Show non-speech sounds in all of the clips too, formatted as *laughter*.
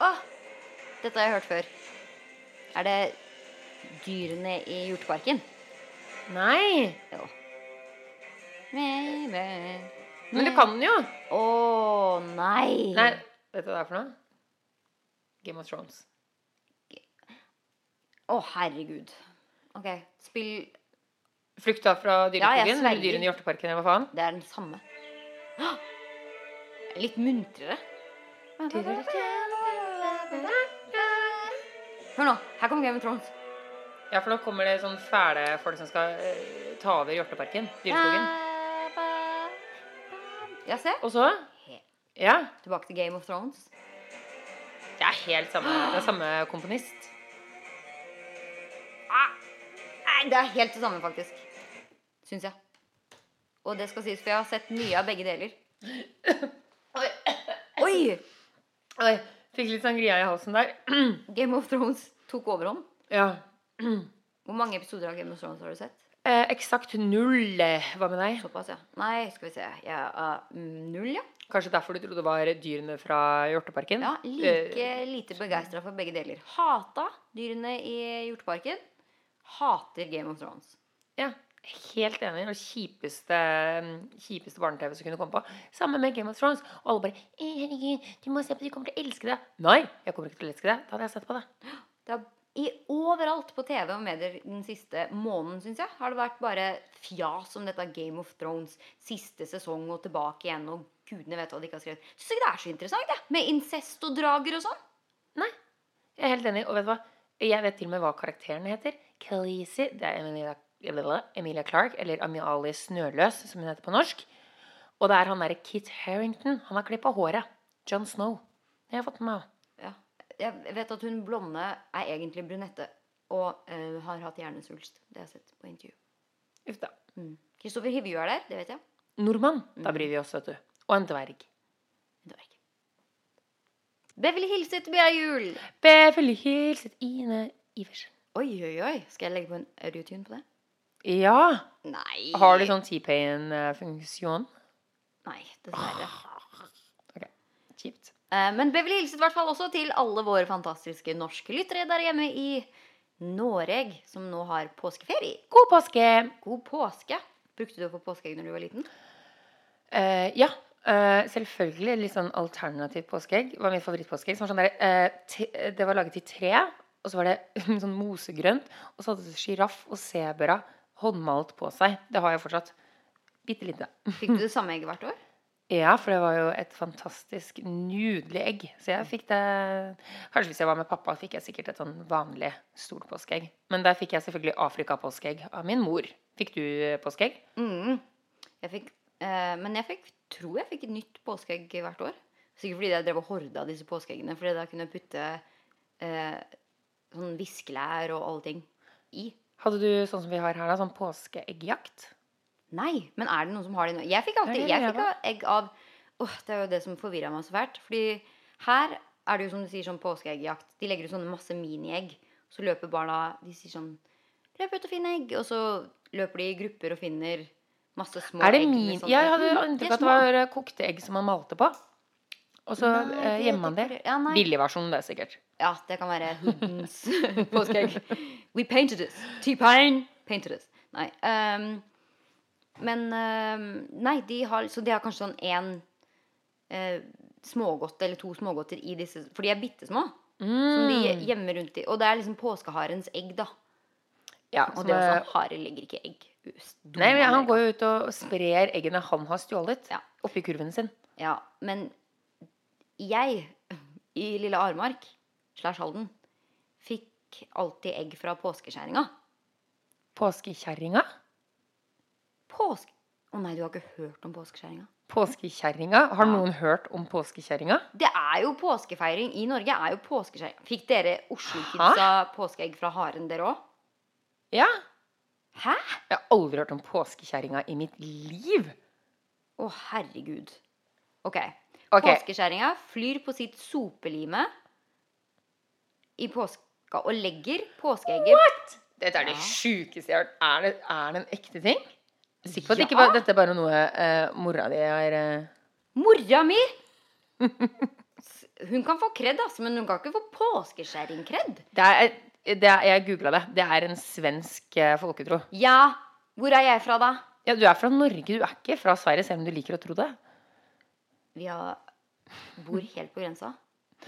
Åh, dette har jeg hørt før. Er det dyrene i hjorteparken? Nei. Jo. Men Men du kan den jo. Å nei. Nei, vet du hva det er for noe? Game of Thrones. Å, herregud. OK, spill Flukta fra Ja, dyreskogen? sverger. eller dyrene i hjorteparken, eller hva faen? Det er den samme. Litt muntrere. Hør nå. Her kommer Game of Thrones. Ja, for nå kommer det sånn fæle folk som skal eh, ta over hjorteparken. Dyreskogen. Ja, se. Og så Ja. Tilbake til Game of Thrones. Det er helt samme, det er samme komponist. Nei, det er helt det samme, faktisk. Syns jeg. Og det skal sies, for jeg har sett mye av begge deler. Oi! Oi, fikk litt sangria i halsen der. *clears throat* Game of Thrones tok overhånd. Ja. *clears throat* Hvor mange episoder av Game of Thrones har du sett? Eh, eksakt null. Hva med deg? Såpass, ja. Nei, skal vi se. Ja, uh, null, ja. Kanskje derfor du trodde det var dyrene fra hjorteparken? Ja, Like lite begeistra for begge deler. Hata dyrene i hjorteparken. Hater Game of Thrones. Ja, helt enig. Det kjipeste, kjipeste barne-TV som kunne komme på. Sammen med Game of Thrones. Og alle bare «Eh, Herregud, du må se på det, du kommer til å elske det. Nei, jeg kommer ikke til å elske det. Da hadde jeg sett på det. Det er i overalt på TV og medier den siste måneden, syns jeg, har det vært bare fjas om dette Game of Thrones. Siste sesong og tilbake igjen, og gudene vet hva de ikke har skrevet. Syns ikke det er så interessant, jeg. Med incest og drager og sånn. Nei, jeg er helt enig. Og vet du hva? Jeg vet til og med hva karakteren heter. Khaleesi. Det er Emilia, Emilia Clark, eller Amiali Snøløs, som hun heter på norsk. Og det er han derre Kit Harrington. Han har klippa håret. John Snow. Det har jeg fått med meg. Ja. Jeg vet at hun blonde er egentlig brunette og uh, har hatt hjernesvulst. Det har jeg sett på intervju. Uff da. Kristoffer Hivju er der, det vet jeg. Nordmann. Da bryr vi oss, vet du. Og en dverg. dverg. Beverly hilset etter Jul. Beverly hilset Ine Iversen. Oi, oi, oi. Skal jeg legge på en audiotune på det? Ja. Nei. Har du sånn T-Pain-funksjon? Nei, dessverre. Ok, kjipt. Eh, Men Beverly hilset i hvert fall også til alle våre fantastiske norske lyttere der hjemme i Noreg, som nå har påskeferie. God påske! God påske. Brukte du å få påskeegg når du var liten? Eh, ja, eh, selvfølgelig. Litt sånn alternativt påskeegg. var mitt favorittpåskeegg. Som var sånn der, eh, te- det var laget i tre, og så var det *laughs* sånn mosegrønt. Og så hadde det sjiraff og sebra håndmalt på seg. Det har jeg fortsatt. Bitte lite. *laughs* Fikk du det samme egget hvert år? Ja, for det var jo et fantastisk nydelig egg. Så jeg fikk det Kanskje hvis jeg var med pappa, fikk jeg sikkert et sånn vanlig stort påskeegg. Men der fikk jeg selvfølgelig Afrika-påskeegg av min mor. Fikk du eh, påskeegg? Mm. Jeg fikk, eh, men jeg fikk, tror jeg fikk et nytt påskeegg hvert år. Sikkert fordi jeg drev og horda disse påskeeggene. Fordi da kunne jeg putte eh, sånn viskelær og alle ting i. Hadde du sånn som vi har her, da, sånn påskeeggjakt? Nei, men er det noen som har det nå? Jeg fikk alltid jeg fikk egg av Åh, Det er jo det som forvirra meg så fælt. Fordi her er det jo som du sier sånn påskeeggjakt. De legger ut sånne masse miniegg. Så løper barna De sier sånn Løp ut og finn egg. Og så løper de i grupper og finner masse små Er det egg. min Jeg hadde Mm, inntrykk av at det var eh, kokte egg som man malte på. Og så eh, gjemmer man det. Ja, Billigversjonen, det er sikkert. Ja, det kan være hoodens *laughs* påskeegg. We painted this. T-Pain painted this. Nei. Um, men um, Nei, de har, så de har kanskje sånn én uh, smågodt eller to smågodter i disse For de er bitte små. Som de Mm. gjemmer rundt i. Og det er liksom påskeharens egg, da. Ja, Og det er er- også hare legger ikke egg. Nei, men Han går jo ut og sprer eggene han har stjålet, Ja. oppi kurven sin. Ja, men jeg i lille Armark slash Halden fikk alltid egg fra påskekjerringa. Påskekjerringa? Påske... Å nei, du har ikke hørt om påskekjerringa? Påskekjerringa? Har Ja. noen hørt om påskekjerringa? Det er jo påskefeiring. I Norge er jo. Fikk dere Oslo-kidsa påskeegg fra haren, dere òg? Ja. Hæ? Jeg har aldri hørt om påskekjerringa i mitt liv. Å, herregud. Ok. okay. Påskekjerringa flyr på sitt sopelime i påska og legger påskeegget Dette er det Ja. sjukeste jeg har hørt. Er det, er det en ekte ting? Sikker på at Ja. ikke bare, dette er bare noe uh, mora di har uh... Mora mi! *laughs* Hun kan få kred, altså, men hun kan ikke få påskeskjæring-kred. Er, jeg googla det. Det er en svensk eh, folketro. Ja, hvor er jeg fra, da? Ja, du er fra Norge, du er ikke fra Sverige, selv om du liker å tro det. Vi har, bor helt på grensa.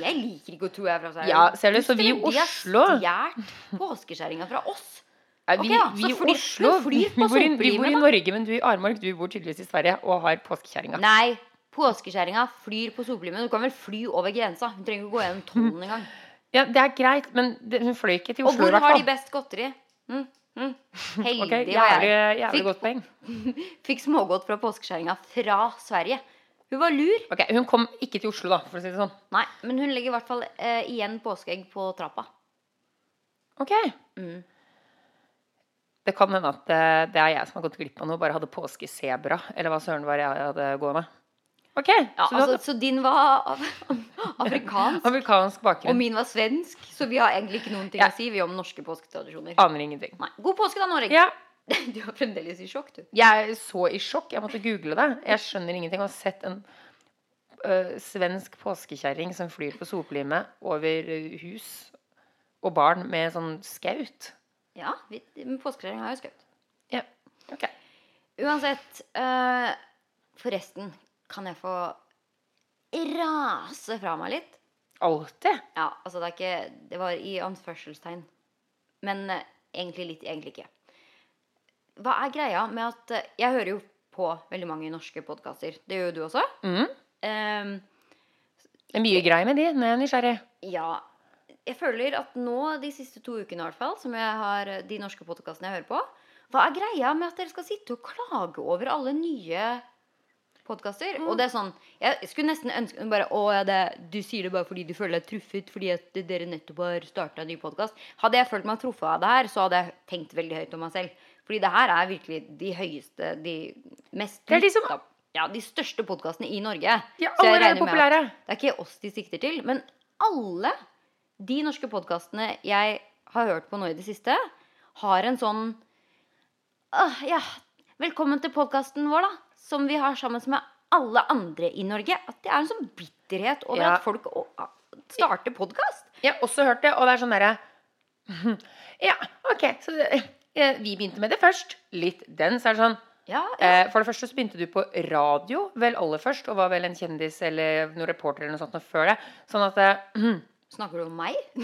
Jeg liker ikke å tro jeg er fra Sverige. Ja, ser du, så vi i De har Oslo- stjålet påskeskjæringa fra oss. Ja, vi, Ok, vi i Oslo *laughs* vi bor, i. Norge, men du i Armark du bor tydeligvis i Sverige og har påskekjerringa. Nei, påskekjerringa flyr på soplimet. Du kan vel fly over grensa. Hun trenger ikke gå gjennom tollen engang. Ja, det er greit, men det, hun fløy ikke til Oslo Og hvor har de best godteri? Mm, mm. *laughs* Heldig okay, jævlig, jævlig Fikk- godt poeng. *laughs* Fikk smågodt fra påskeskjæringa fra Sverige. Hun var lur. Ok, Hun kom ikke til Oslo, da, for å si det sånn. Nei, men hun legger i hvert fall eh, igjen påskeegg på trappa. Ok. Mm. Det kan hende at eh, det er jeg som har gått glipp av noe, bare hadde påskesebra, eller hva søren var jeg hadde gående. Ok, Ja, så altså, hadde så din var *laughs* av, afrikansk, bakgrunn og min var svensk. Så vi har egentlig ikke noen ting Ja. å si vi om norske påsketradisjoner. Aner ingenting. Nei. God påske, da, Norge. Ja, *laughs* Du er fremdeles i sjokk, du. jeg er så i sjokk. Jeg måtte google det. Jeg skjønner ingenting. Jeg har sett en uh, svensk påskekjerring som flyr på soplime over øh, hus og barn med sånn skaut. Ja, vi, men påskeskjæring har jo skaut. Ja, ok. Uansett uh, Forresten, kan jeg få rase fra meg litt? Alltid. Ja, altså det er ikke Det var i anførselstegn. Men uh, egentlig litt, egentlig ikke. Hva er greia med at eh, Jeg hører jo på veldig mange norske podkaster. Det gjør jo du også. Mm. Um, Det er mye greier med de, når jeg er nysgjerrig. ja. Jeg føler at nå, de siste to ukene i hvert fall, som jeg har eh, de norske podkastene jeg hører på Hva er greia med at dere skal sitte og klage over alle nye podkaster? Og det er sånn Jeg skulle nesten ønske bare, å, ja, det, Du sier det bare fordi du føler deg truffet fordi at dere nettopp har starta en ny podkast. Hadde jeg følt meg truffet av det her, så hadde jeg tenkt veldig høyt om meg selv. Fordi det her er virkelig de høyeste, de mest Det er de som- Ja, de største podkastene i Norge. Ja, alle er allerede populære. det er ikke oss de sikter til, men alle de norske podkastene jeg har hørt på nå i det siste, har en sånn «Åh, Ja, velkommen til podkasten vår, da. Som vi har sammen med alle andre i Norge. At det er en sånn bitterhet over Ja. at folk starter podkast. Jeg har også hørt det, og det er sånn derre *laughs* Ja, OK, så det, vi begynte med det først. Litt den, så er det sånn Ja, ja. eh, For det første så begynte du på radio vel aller først, og var vel en kjendis eller noen reporter eller noe sånt noe før det. Sånn at eh, *clears throat* Snakker du om meg? *laughs*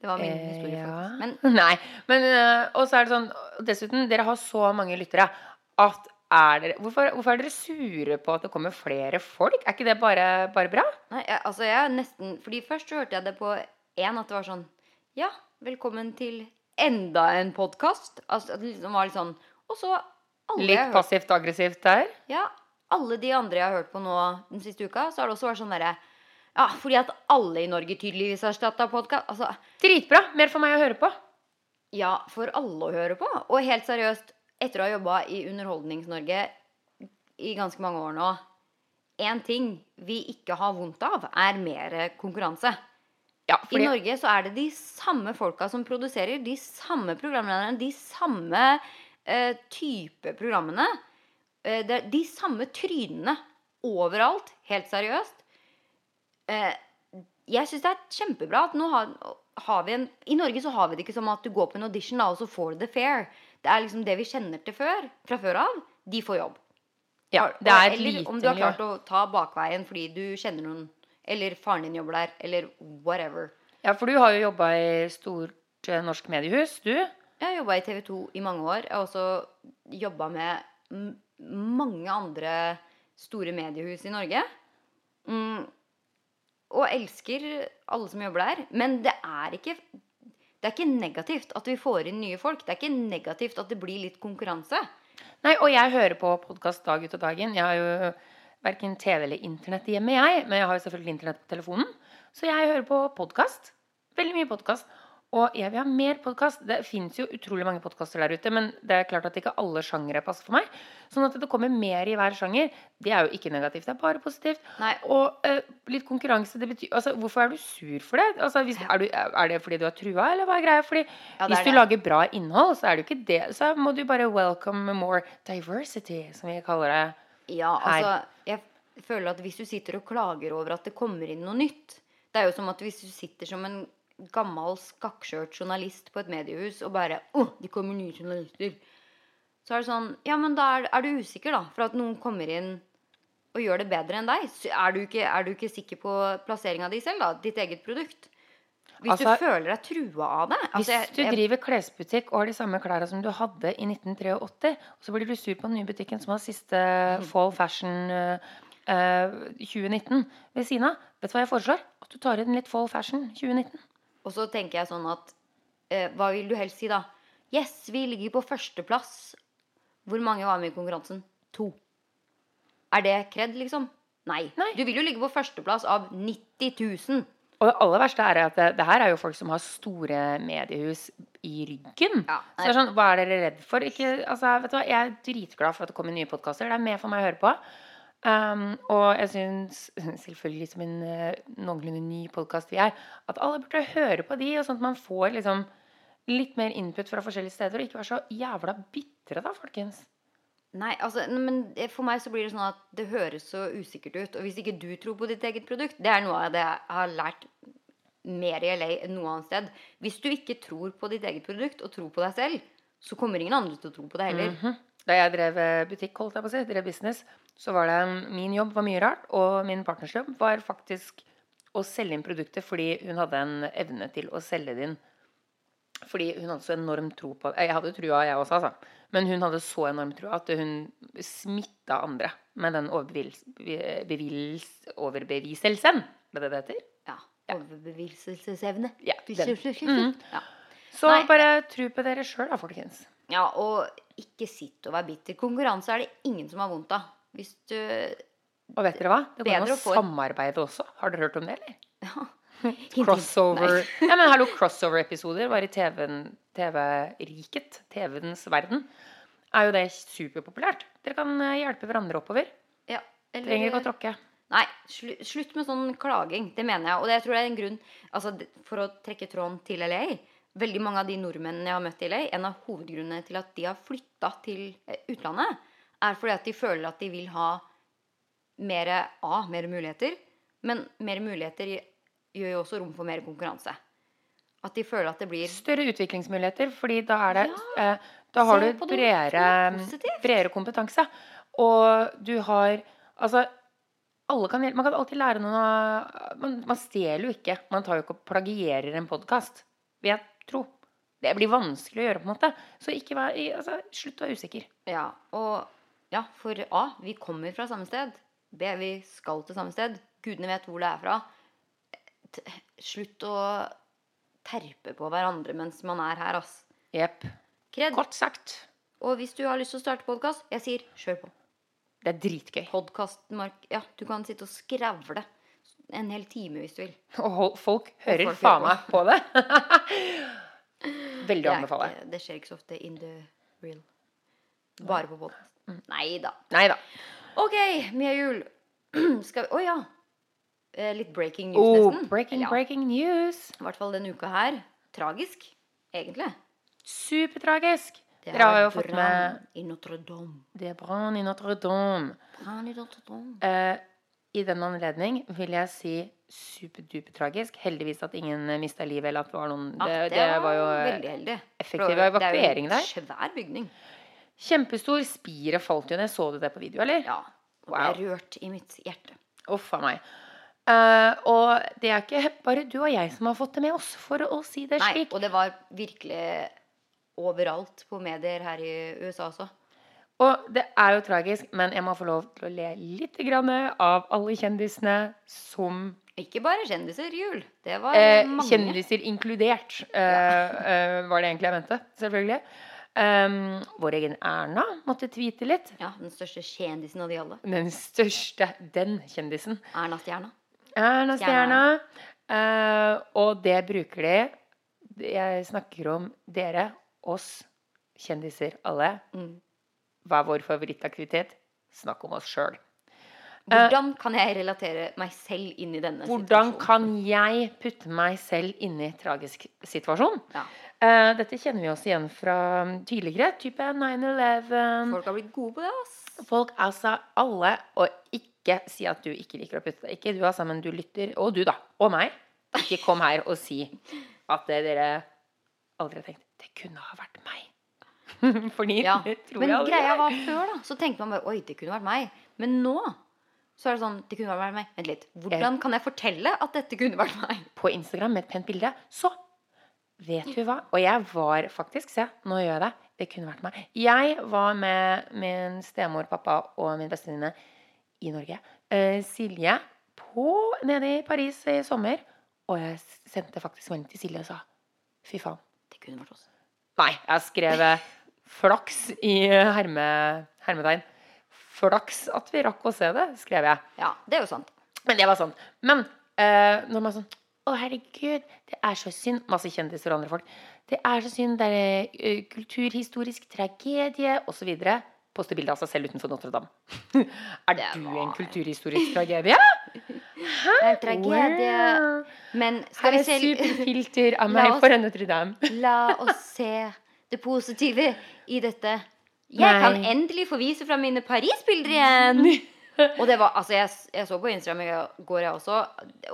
det var min Eh, historie, ja. Men *laughs* Nei. Men eh, Og så er det sånn Dessuten, dere har så mange lyttere at er dere, hvorfor, hvorfor er dere sure på at det kommer flere folk? Er ikke det bare, bare bra? Nei, jeg, altså jeg er nesten Fordi først så hørte jeg det på én at det var sånn Ja, velkommen til enda en podkast. Altså at det liksom var litt sånn Og så alle jeg Litt hørt, passivt aggressivt der? Ja, alle de andre jeg har hørt på nå den siste uka, så har det også vært sånn derre Ja, fordi at alle i Norge tydeligvis har erstatta podkast. Altså, Dritbra! Mer for meg å høre på. ja, for alle å høre på. Og helt seriøst, etter å ha jobba i Underholdnings-Norge i ganske mange år nå Én ting vi ikke har vondt av, er mer konkurranse. Ja, I Norge så er det de samme folka som produserer, de samme programlederne, de samme eh, type programmene. Eh, er de samme trynene overalt, helt seriøst. Eh, jeg syns det er kjempebra at nå har, har vi en I Norge så har vi det ikke som at du går på en audition, da, og så får du det fair. Det er liksom det vi kjenner til før, fra før av. De får jobb. ja, det er et eller lite om du har klart å ta bakveien fordi du kjenner noen, eller faren din jobber der, eller whatever. Ja, for du har jo jobba i stort eh, norsk mediehus, du. Jeg har jobba i TV 2 i mange år. Jeg har også jobba med mange andre store mediehus i Norge. Mm, og elsker alle som jobber der. Men det er ikke det er ikke negativt at vi får inn nye folk. Det er ikke negativt at det blir litt konkurranse. Nei, og jeg hører på podkast dag ut og dag inn. Jeg har jo verken TV eller internett hjemme, jeg. Men jeg har jo selvfølgelig internett på telefonen. Så jeg hører på podkast. Veldig mye podkast. Og jeg vil ha mer podkast. Det fins jo utrolig mange podkaster der ute, men det er klart at ikke alle sjangere passer for meg. Sånn at det kommer mer i hver sjanger, det er jo ikke negativt. Det er bare positivt. Nei, Og uh, litt konkurranse, det betyr Altså, hvorfor er du sur for det? Altså, hvis, er, du, er det fordi du har trua, eller hva er greia? Fordi Ja, hvis du det. lager bra innhold, så er det jo ikke det. Så må du bare welcome more diversity, som vi kaller det. Ja, Her. altså jeg, føler at hvis du sitter og klager over at det kommer inn noe nytt Det er jo som at hvis du sitter som en gammel, skakkskjørt journalist på et mediehus og bare Å, det kommer nye journalister. Så er det sånn Ja, men da er, er du usikker, da, for at noen kommer inn og gjør det bedre enn deg. Er du ikke, er du ikke sikker på plasseringa di selv, da? Ditt eget produkt? Hvis Altså, du føler deg trua av det altså, Hvis du jeg- driver klesbutikk og har de samme klærne som du hadde i 1983, og så blir du sur på den nye butikken som har siste Mm. Fall Fashion eh, eh, 2019 ved siden av, vet du hva jeg foreslår? At du tar inn litt Fall Fashion 2019. Og så tenker jeg sånn at uh, Hva vil du helst si, da? Yes, vi ligger på førsteplass. Hvor mange var med i konkurransen? To. Er det kred, liksom? Nei. Nei. Du vil jo ligge på førsteplass av 90 000. Og det aller verste er at det, det her er jo folk som har store mediehus i ryggen. Ja, så det er sånn, Hva er dere redd for? Ikke, altså, vet du hva? Jeg er dritglad for at det kommer nye podkaster. Det er mer for meg å høre på. Um, og jeg syns, selvfølgelig som en eh, noenlunde ny podkast vi er, at alle burde høre på de, og sånn at man får liksom litt mer input fra forskjellige steder, og ikke være så jævla bitre, da, folkens. Nei, altså, men for meg så blir det sånn at det høres så usikkert ut. Og hvis ikke du tror på ditt eget produkt Det er noe av det jeg har lært mer i LA enn noe annet sted. Hvis du ikke tror på ditt eget produkt og tror på deg selv, så kommer ingen andre til å tro på det heller. Mhm. Da jeg drev eh, butikk, holdt jeg på å si, drev business, så var det min jobb var mye rart, og min partners jobb var faktisk å selge inn produkter fordi hun hadde en evne til å selge det inn. Fordi hun hadde så enorm tro på Jeg hadde trua, jeg også, altså. Men hun hadde så enorm tro at hun smitta andre med den overbeviselsen. Er det det heter? Ja. Overbeviselsesevne. Ja. Mhm. Ja. Så Nei. bare tro på dere sjøl, da, folkens. ja, og ikke sitt og vær bitter. Konkurranse er det ingen som har vondt av. Hvis du Og vet dere hva? Det går an å samarbeide også. Har dere hørt om det, eller? Ja. *laughs* Crossover Ja, men hallo, crossover-episoder var i TV-riket, TV-riket, TV-ens verden, er jo det superpopulært. Dere kan eh, hjelpe hverandre oppover. Ja, eller- Trenger ikke å tråkke. Nei, slu, slutt med sånn klaging. Det mener jeg. Og det jeg tror jeg er en grunn altså, For å trekke tråden til LA Veldig mange av de nordmennene jeg har møtt i LA, en av hovedgrunnene til at de har flytta til eh, utlandet, er fordi at de føler at de vil ha mer A, mer muligheter. Men mer muligheter gi- gjør jo også rom for mer konkurranse. At de føler at det blir Større utviklingsmuligheter, fordi da er det eh, Da har du bredere, er bredere kompetanse. Og du har Altså, alle kan, man kan alltid lære noen av Man, man stjeler jo ikke. Man tar jo ikke og plagierer en podkast, vil jeg tro. Det blir vanskelig å gjøre, på en måte. Så ikke vær, altså, slutt å være usikker. Ja, og ja, for A, vi kommer fra samme sted. B, vi skal til samme sted. Gudene vet hvor det er fra. Slutt å terpe på hverandre mens man er her, ass. Jepp. Godt sagt. Og hvis du har lyst til å starte podkast, jeg sier kjør på. Det er dritgøy. Podkastmark... Ja, du kan sitte og skravle en hel time hvis du vil. Og folk hører folk faen meg på det. *laughs* Veldig å anbefale. Det, det skjer ikke så ofte in the real. Bare på podkast. Nei da. OK, mye jul. *clears throat* Skal vi Å ja. Eh, Litt breaking news, Oh, nesten. breaking, Ja. breaking news. I hvert fall denne uka her. Tragisk, egentlig. Supertragisk. Det Dere har jo fått med i Notre-Dame. Det er brann i Notre-Dame. Brann i Notre-Dame. Eh, I den anledning vil jeg si superdupertragisk. Heldigvis at ingen mista livet, eller at det var noen Ja, det, det, det var jo veldig heldig. effektiv For det er jo en svær bygning. Kjempestor. Spiret falt jo ned. Så du det på video, eller? Ja. Og Wow. er rørt i mitt hjerte. Uff a meg. Eh, og det er ikke bare du og jeg som har fått det med oss, for å si det Nei, slik. og det var virkelig overalt på medier her i USA også. Og det er jo tragisk, men jeg må få lov til å le litt grann av alle kjendisene som Ikke bare kjendiser, Jul. Det var eh, mange. Kjendiser inkludert, eh, eh, var det egentlig jeg mente. Selvfølgelig. Um, vår egen Erna måtte tweete litt. Ja, Den største kjendisen av de alle. Den største, den kjendisen. Erna Stjerna. Erna Stjerna. Stjerna. Eh, og det bruker de Jeg snakker om dere, oss, kjendiser, alle. Mm. Hva er vår favorittaktivitet? Snakk om oss sjøl. Hvordan kan jeg relatere meg selv inn i denne Hvordan situasjonen? kan jeg putte meg selv inn i tragisk situasjon? Ja. Uh, dette kjenner vi oss igjen fra tidligere. Type 9-11. Folk har blitt gode på det, ass. Folk, altså alle, og ikke ikke si at du ikke liker å putte deg. Ikke du, altså, men du lytter. Og du, da. Og meg. Ikke kom her og si at det dere aldri har tenkt Det kunne ha vært meg. *laughs* Fordi Ja. det tror Men jeg aldri greia er. var før, da. Så tenkte man bare Oi, det kunne vært meg. Men nå så er det sånn Det kunne vært meg. Vent litt. Hvordan kan jeg fortelle at dette kunne vært meg? på Instagram med et pent bilde, så vet du hva? Og jeg var faktisk Se, nå gjør jeg det. Det kunne vært meg. Jeg var med min stemor, pappa og min bestevenninne i Norge. Eh, Silje på, nede i Paris i sommer. Og jeg sendte faktisk melding til Silje og sa fy faen. Det kunne vært oss. Nei, jeg skrev flaks i herme, hermetegn. Flaks at vi rakk å se det, skrev jeg. Ja, det er jo sant. Men det var sånn. Men eh, når man er sånn Å, herregud, det er så synd. Masse kjendiser og andre folk. Det er så synd. Det er eh, kulturhistorisk tragedie osv. Poste bilde av seg selv utenfor Notre-Dame. *laughs* er du en kulturhistorisk tragedie? Det er en tragedie. Men Her skal vi er superfilter av *laughs* meg foran Notre-Dame. *laughs* La oss se det positive i dette. Jeg kan endelig få vise fram mine Paris-bilder igjen! Og det var, altså jeg, jeg så på Instagram i går, jeg også,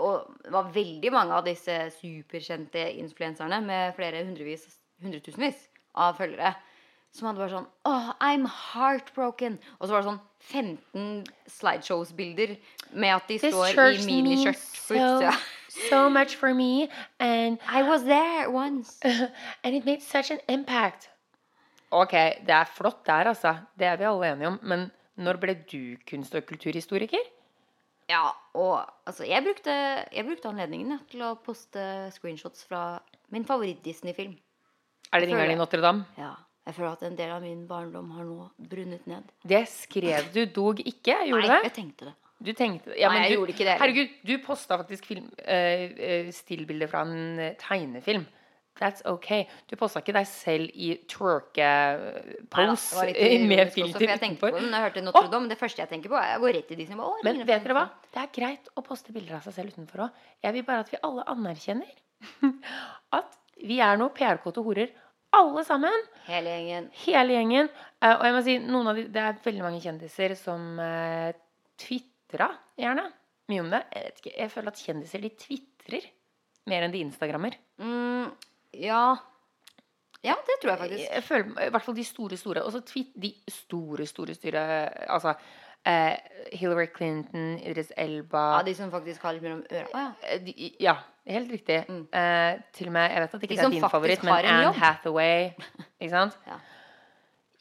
og det var veldig mange av disse superkjente influenserne med flere hundrevis, hundretusenvis av følgere som hadde bare sånn Oh, I'm heartbroken. Og så var det sånn 15 slideshows-bilder med at de This står i miniskjørt på utsida. *laughs* so, so much for me, and I was there once. *laughs* And it made such an impact. Ok, det er flott der, altså. Det er vi alle enige om. Men når ble du kunst- og kulturhistoriker? Ja, og altså, jeg brukte, jeg brukte anledningen ja, til å poste screenshots fra min favoritt-Disney-film. Er det ringeren i. Notre-Dame? Ja, jeg føler at en del av min barndom har nå brunnet ned. Det skrev du dog ikke, gjorde Nei, jeg tenkte det. Du tenkte ja, Nei, men jeg du, gjorde ikke det. Herregud, du posta faktisk film, eh, stillbilder fra en eh, tegnefilm. That's ok. Du posta ikke deg selv i twerke-pose *laughs* med filter for jeg utenfor. det jeg hørte Notre-Dame. Det første jeg tenker på, er jeg går rett til Disney. Bare, Men vet dere hva? Det er greit å poste bilder av seg selv utenfor òg. Jeg vil bare at vi alle anerkjenner *laughs* at vi er noe PR-kåte horer, alle sammen. Hele gjengen. Hele gjengen. Uh, og jeg må si, de, det er veldig mange kjendiser som uh, tvitra gjerne mye om det. Jeg vet ikke, jeg føler at kjendiser de tvitrer mer enn de instagrammer. Mm, ja. Ja, det tror jeg faktisk. Jeg føler, I hvert fall de store, store. Og så de store, store styre Altså uh, Hillary Clinton, Idris Elba Ja, De som faktisk har litt mellom øra. Å, ja. Eh, de, ja, helt riktig. Eh, til og med, Jeg vet at ikke De det er din favoritt, men Anne jobb. Hathaway. Ikke sant? *laughs* Ja.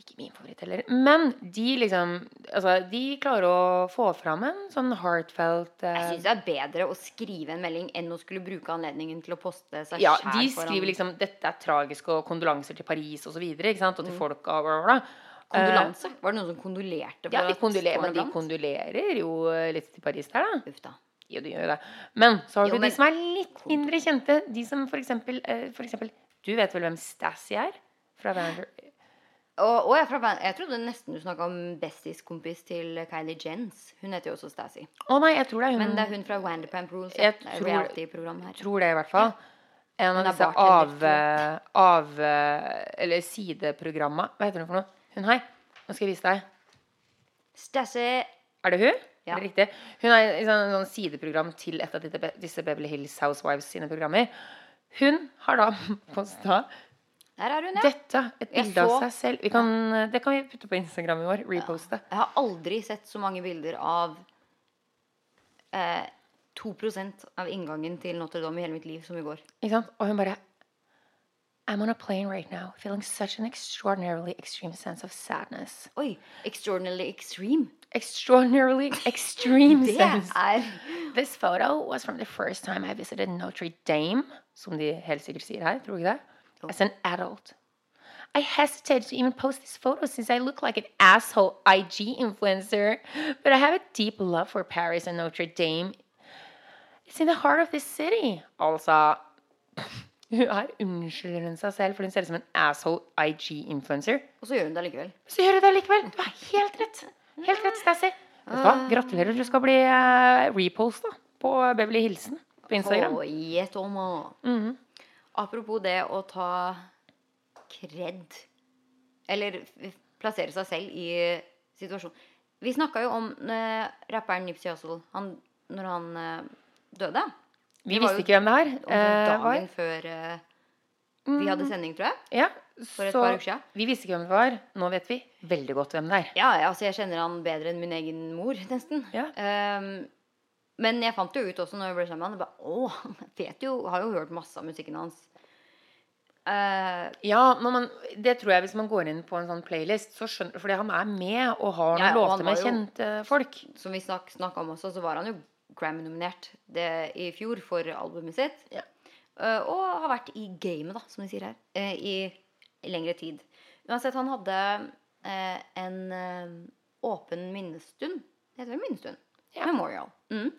Ikke min favoritt heller. Men de liksom Altså, de klarer å få fram en sånn heartfelt uh, Jeg syns det er bedre å skrive en melding enn å skulle bruke anledningen til å poste seg Ja, sjæl de skriver liksom 'Dette er tragisk', og kondolanser til Paris osv. Og, og Mm. til folk og bla, bla, bla. Kondolanse? Var det noen som kondolerte? Ja, de kondolerer, men de kondolerer jo eh, litt til Paris der, da. Uff da. Jo, de gjør det. Men så har Jo, du men- de som er litt mindre kjente. De som for eksempel, eh, for eksempel Du vet vel hvem Stassi er? Fra Vander... Og, og jeg, fra, jeg trodde nesten du snakka om bestis-kompis til Kylie Jens. Hun heter jo også Stassi. Å nei, jeg tror det er hun. Men det er hun fra Wanderpamp Rules. Jeg Ja. Tror- tror det, i hvert fall. En av disse av... av eller sideprogramma. Hva heter hun for noe? Hun her. Nå skal jeg vise deg. Stassi Er det hun? Ja. Det riktig? Hun er i sånn, sånn sideprogram til et av disse Beverly Hills Housewives sine programmer. Hun har da *laughs* posta Der er hun, ja. dette. Et bilde av seg selv. Vi kan, det kan vi putte på Instagrammen vår. Reposte. Jeg har aldri sett så mange bilder av eh, 2% av inngangen til Notre-Dame i hele mitt liv som i går. Ikke sant? Og hun bare I'm on a plane right now, feeling such an extraordinarily extreme sense of sadness. Oi! Extraordinarily extreme. Extraordinarily *laughs* extreme sense. er This photo was from the first time I visited Notre Dame, som de helt sikkert sier her, tror ikke det? As an adult. I hesitated to even post this photo since I look like an asshole IG influencer, but I have a deep love for Paris and Notre Dame. It's in the heart of this city. Altså *laughs* Hun her unnskylder hun seg selv, for hun ser ut som en asshole IG-influencer. Og så gjør hun det likevel. Så gjør du det likevel. Du har helt rett. Helt rett, Stassi. Du? Gratulerer. Du skal bli uh, reposta på Beverly Hilsen på Instagram. Oh, yeah, mm -hmm. Apropos det å ta kred Eller plassere seg selv i situasjonen. Vi snakka jo om uh, rapperen Nipsey Hussle han, når han uh, døde. Vi visste ikke hvem det her eh, dagen var. før eh, vi hadde sending, tror jeg. Ja, For et så par uker siden. vi visste ikke hvem det var. Nå vet vi veldig godt hvem det er. Ja, altså jeg kjenner han bedre enn min egen mor, nesten. Ja. Um, men jeg fant jo ut også når jeg ble sammen med han, å, jeg vet jo, har jo hørt masse av musikken hans. Uh, Ja, man, det tror jeg hvis man går inn på en sånn playlist, så skjønner Fordi han er med og har noen Ja, låter med kjente folk. som vi snak, snakket om også, så var han jo Grammy-nominert i fjor for albumet sitt. Ja. Uh, og har vært i gamet, da, som de sier her, i, i lengre tid. Uansett, han hadde eh, en eh, åpen minnestund. Det heter vel minnestund? Ja. Memorial. Mm.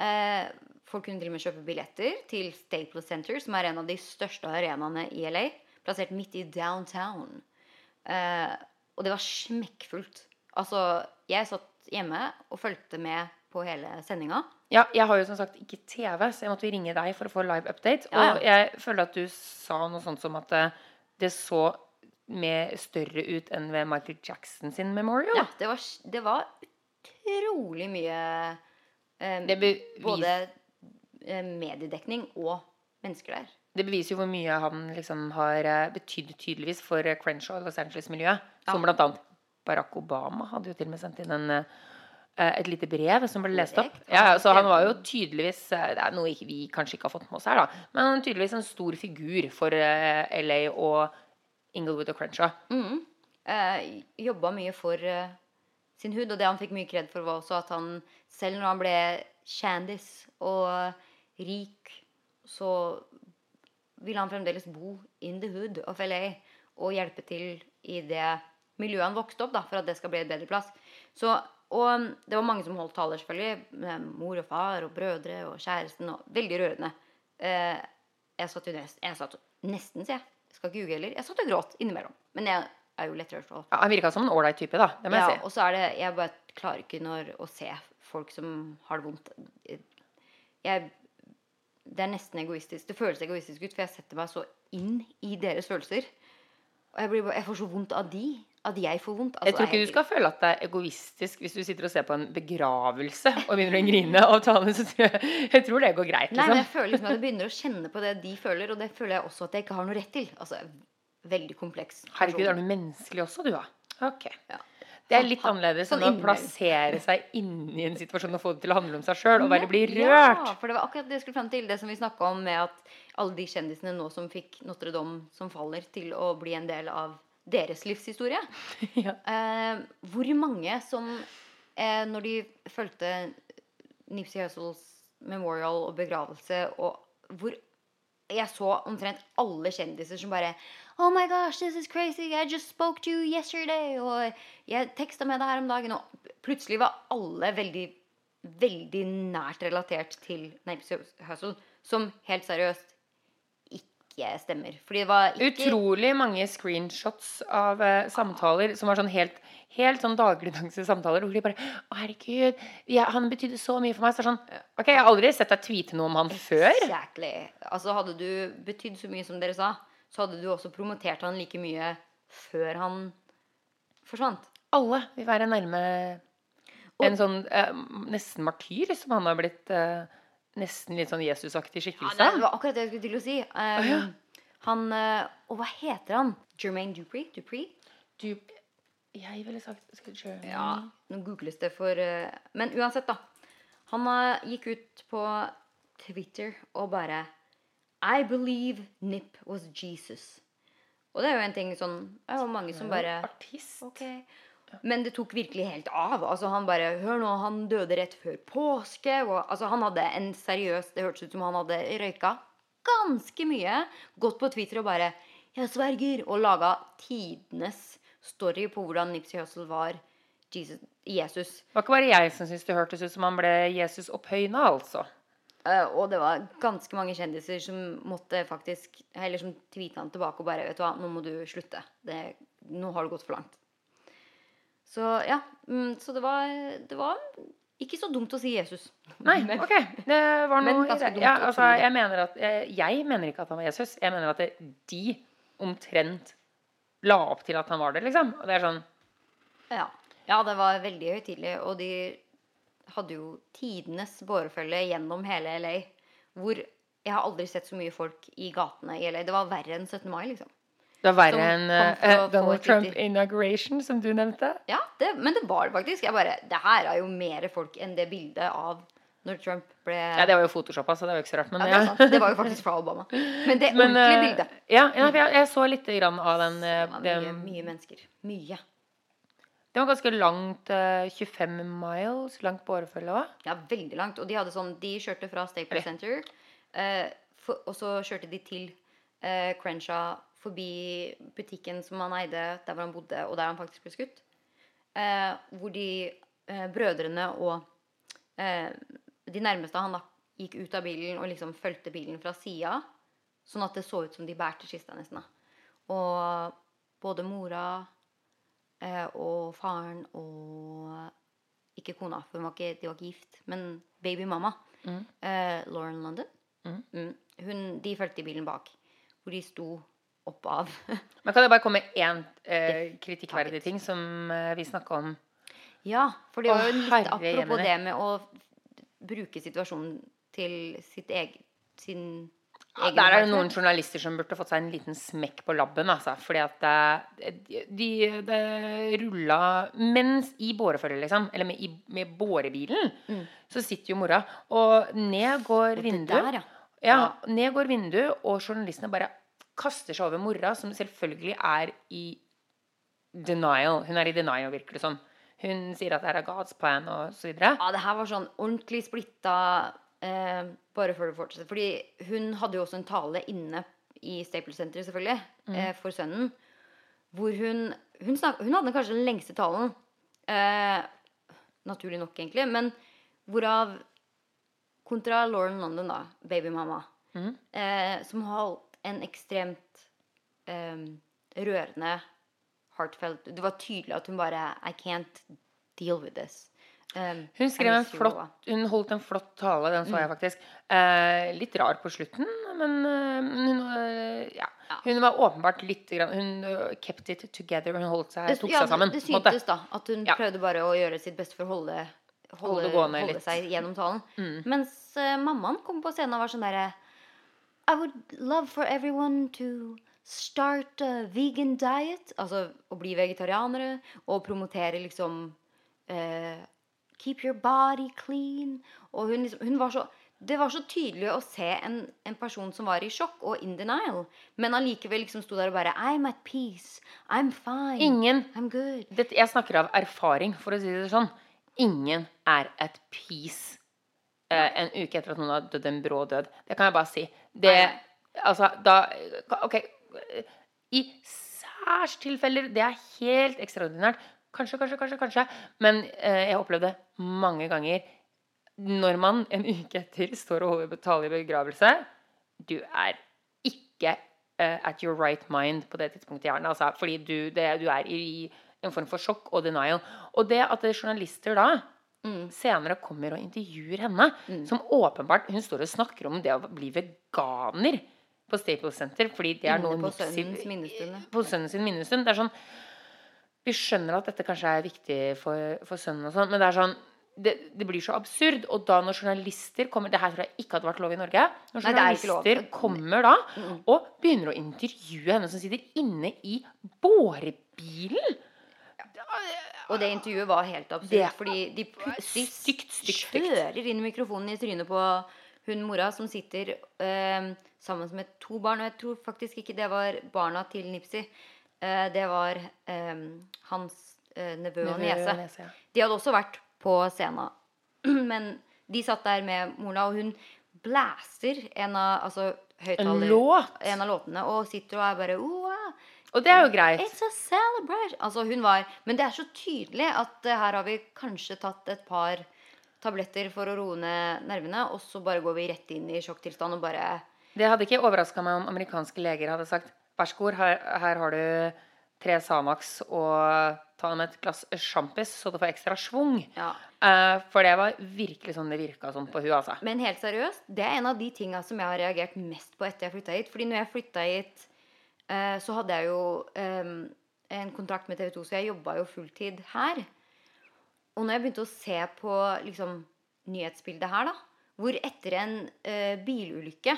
Eh, folk kunne til og med kjøpe billetter til Staples Center, som er en av de største arenaene i LA. Plassert midt i downtown. Eh, og det var smekkfullt. Altså, jeg satt hjemme og fulgte med på hele sendinga. Ja, jeg har jo som sagt ikke TV, så jeg måtte ringe deg for å få live update. Ja, ja. Og jeg føler at du sa noe sånt som at eh, det så med større ut enn ved Michael Jackson sin memorial. Ja, det var, det var utrolig mye um, Både eh, mediedekning og mennesker der. det beviser jo hvor mye han liksom har eh, betydd tydeligvis for Crenshaw og Los Angeles-miljøet. Som Ja. blant annet Barack Obama hadde jo til og med sendt inn en, eh, et lite brev som ble lest opp. Ja, så han var jo tydeligvis eh, Det er noe vi kanskje ikke har fått med oss her, da. Men han er tydeligvis en stor figur for eh, LA og Inglewood og Crenshaw. Mm. Eh, Jobba mye for eh, sin hud, og det han fikk mye kred for, var også at han selv når han ble kjendis og rik, så ville han fremdeles bo in the hood of LA og hjelpe til i det miljøet han vokste opp, da, for at det skal bli et bedre plass. Så, og det var mange som holdt taler, selvfølgelig. Med mor og far og brødre og kjæresten. og Veldig rørende. Eh, jeg satt jo nesten, jeg satt nesten, sier jeg. Jeg skal ikke ljuge heller. Jeg satt og gråt innimellom. Men jeg er jo lettrørt. Og, Ja, han virka som en ålreit type, da. Det må ja, jeg si. og så er det Jeg bare klarer ikke når, å se folk som har det vondt. Jeg, det er nesten egoistisk. Det føles egoistisk ut, for jeg setter meg så inn i deres følelser. Og jeg, blir bare, jeg får så vondt av de. At jeg får vondt. Jeg Altså, tror ikke du skal føle at det er egoistisk hvis du sitter og ser på en begravelse og begynner å grine av tale. Så tror jeg, jeg tror det går greit, Nei, men liksom. jeg føler liksom at jeg begynner å kjenne på det de føler, og det føler jeg også at jeg ikke har noe rett til. Altså, veldig kompleks. Herregud, er du menneskelig også, du, da? Ok. Ja. Det er litt annerledes Sånn enn å plassere seg inni en situasjon og få det til å handle om seg sjøl og bare bli Ja, for det var akkurat det jeg skulle frem til. Det som vi snakka om med at alle de kjendisene nå som fikk Notre-Dame som faller, til å bli en del av deres livshistorie. *laughs* Ja. Eh, hvor mange som, eh, når de fulgte Nipsey Hussles memorial og begravelse, og hvor jeg så omtrent alle kjendiser som bare Oh my gosh, this is crazy. I just spoke to you yesterday. Og jeg teksta med deg her om dagen. Og plutselig var alle veldig, veldig nært relatert til Nipsey Hussle. Som helt seriøst ikke stemmer. Fordi det var ikke Utrolig mange screenshots av eh, samtaler som var sånn helt, helt sånn dagligdagse samtaler. Hvor de bare Å, herregud, ja, han betydde så mye for meg. Så det sånn Ok, jeg har aldri sett deg tweete noe om han før. Exactly. Altså Hadde du betydd så mye som dere sa, så hadde du også promotert han like mye før han forsvant. Alle vil være nærme en sånn eh, nesten martyr, som han har blitt eh, nesten litt sånn Jesusaktig Ja, skikkelse. det var akkurat det jeg skulle til å si. Um, ja. Han eh, Og hva heter han? Jermaine Dupree? Dupree? Dup jeg ville sagt kjøre- Ja, nå googles det for uh, Men uansett, da. Han uh, gikk ut på Twitter og bare I believe Nip was Jesus. Og det er jo en ting sånn Det er jo mange som bare Artist. Ok. Men det tok virkelig helt av. Altså Han bare Hør nå, han døde rett før påske. Og, altså Han hadde en seriøs Det hørtes ut som han hadde røyka ganske mye. Gått på Twitter og bare Jeg sverger. Og laga tidenes story på hvordan Nipsey Hussle var Jesus. Jesus. Det var ikke bare jeg som syntes det hørtes ut som han ble Jesus opphøyna, altså. Uh, og det var ganske mange kjendiser som måtte faktisk Eller som tweeta han tilbake og bare Vet du hva, nå må du slutte. Det, nå har det gått for langt. Så ja. Mm, så det var, det var ikke så dumt å si Jesus. Nei, *laughs* ok. Det var noe i ganske det. dumt Ja, altså, jeg, mener at, jeg, mener ikke at han var Jesus. Jeg mener at de omtrent la opp til at han var det, liksom. Og det er sånn Ja. Ja, det var veldig høytidelig, og de hadde jo tidenes bårefølge gjennom hele LA. Hvor jeg har aldri sett så mye folk i gatene i LA. Det var verre enn 17. mai, liksom. Det var verre enn få Donald Trump inauguration, som du nevnte. Ja, det, men det var det faktisk. Jeg bare Det her er jo mer folk enn det bildet av når Trump ble Ja, det var jo photoshoppa, så det var jo ikke så rart. Men, Ja, det, det var jo faktisk fra Obama. Men det *laughs* Men, ordentlige eh, bildet. Ja, ja jeg, jeg så litt grann av den. Det var mye, mye mennesker. Mye. det var ganske langt. eh, 25 miles langt bårefølge òg. Ja, veldig langt. Og de hadde sånn De kjørte fra Staple Center, eh, for, og så kjørte de til eh, Crenshaw forbi butikken som han eide, der hvor han bodde, og der han faktisk ble skutt. Eh, hvor de eh, brødrene og eh, de nærmeste han da gikk ut av bilen og liksom fulgte bilen fra sida, sånn at det så ut som de bærte kista nesten. da. Og både mora eh, og faren og ikke kona, for var ikke, de var ikke gift, men babymamma, Mm. eh, Lauren London, Mm. mm, hun, de fulgte i bilen bak, hvor de sto opp av. *laughs* Men kan det bare komme med én eh, kritikkverdig ting som eh, vi snakka om? ja, for det var jo litt herre apropos det med å bruke situasjonen til sitt eget, sin egen der er det noen journalister som burde fått seg en liten smekk på labben. Altså, fordi at det, de, det rulla Mens i båreføret, liksom, eller med, i, med bårebilen, så sitter jo mora, og ned går Mm. vinduet. der, ja. ja, ned går vinduet, og journalistene bare kaster seg over mora, som selvfølgelig er i denial. Hun er i denial, virker det som. Hun sier at det her er God's plan, og så videre. Ja, det her var sånn ordentlig splitta eh, bare før det fortsetter. Fordi hun hadde jo også en tale inne i Staples Center, selvfølgelig, eh, for sønnen. Hvor hun hun, snak, hun hadde kanskje den lengste talen. Eh, naturlig nok, egentlig. Men hvorav kontra Lauren London, da, babymamma, Mm. eh, som holdt en ekstremt um, rørende heartfelt Det var tydelig at hun bare I can't deal with this. Um, Hun skrev en flott Hun holdt en flott tale, den så Mm. jeg faktisk. Eh, litt rar på slutten, men uh, hun, uh, ja. Hun var åpenbart litt grann, Hun eh, kept it together. Hun holdt seg, tok ja, seg sammen. det, syntes da at hun Ja. prøvde bare å gjøre sitt beste for å holde, holde, Holde holde seg gjennom talen. Mm. Mens mammaen kom på scenen og var sånn derre I would love for everyone to start a vegan diet. Altså å bli vegetarianere og promotere liksom uh, Keep your body clean. Og hun, liksom, hun var så det var så tydelig å se en, en person som var i sjokk og in denial, men allikevel liksom sto der og bare I'm at peace. I'm fine. Ingen I'm good. dette, Jeg snakker av erfaring, for å si det sånn. Ingen er at peace eh, en uke etter at noen har dødd en brå død. Det kan jeg bare si. Det, altså, da OK. I særs tilfeller, det er helt ekstraordinært. Kanskje, kanskje, kanskje, kanskje. Men eh, jeg opplevde mange ganger når man en uke etter står og holder tale i begravelse Du er ikke eh, at your right mind på det tidspunktet i hjernen. Altså, fordi du, det, du er i en form for sjokk og denial. Og det at er journalister da Mm. senere kommer og intervjuer henne, som åpenbart Hun står og snakker om det å bli veganer på Staples Center, fordi det er noe på sønnens minnestund. På sønnen sin minnestund. Det er sånn Vi skjønner at dette kanskje er viktig for, for sønnen, og sånn, men det er sånn det, det blir så absurd. Og da når journalister kommer Det her tror jeg ikke hadde vært lov i Norge. Når Nei, det er ikke lov. journalister kommer da og begynner å intervjue henne som sitter inne i bårebilen Og det intervjuet var helt absurd, Det- fordi de plutselig stygt, stygt, kjører inn mikrofonen i trynet på hun mora som sitter eh, sammen med to barn. Og jeg tror faktisk ikke det var barna til Nipsi. Eh, det var eh, hans eh, nevø og niese. ja. De hadde også vært på scenen. *clears throat* Men de satt der med mora, og hun blaster en av altså, en, låt? En av låtene og sitter og er bare «Wow, Og det er jo greit. It's a celebration! Altså, hun var Men det er så tydelig at uh, her har vi kanskje tatt et par tabletter for å roe ned nervene, og så bare går vi rett inn i sjokktilstand og bare Det hadde ikke overraska meg om amerikanske leger hadde sagt Vær så god, her, her har du tre Sanax og ta med et glass sjampis så du får ekstra schwung. Ja. Uh, for det var virkelig sånn det virka sånn på hun altså. Men helt seriøst, det er en av de tinga som jeg har reagert mest på etter jeg flytta hit. Fordi når jeg flytta hit, så hadde jeg jo eh, en kontrakt med TV 2, så jeg jobba jo fulltid her. og når jeg begynte å se på liksom, nyhetsbildet her, da, hvor etter en eh, bilulykke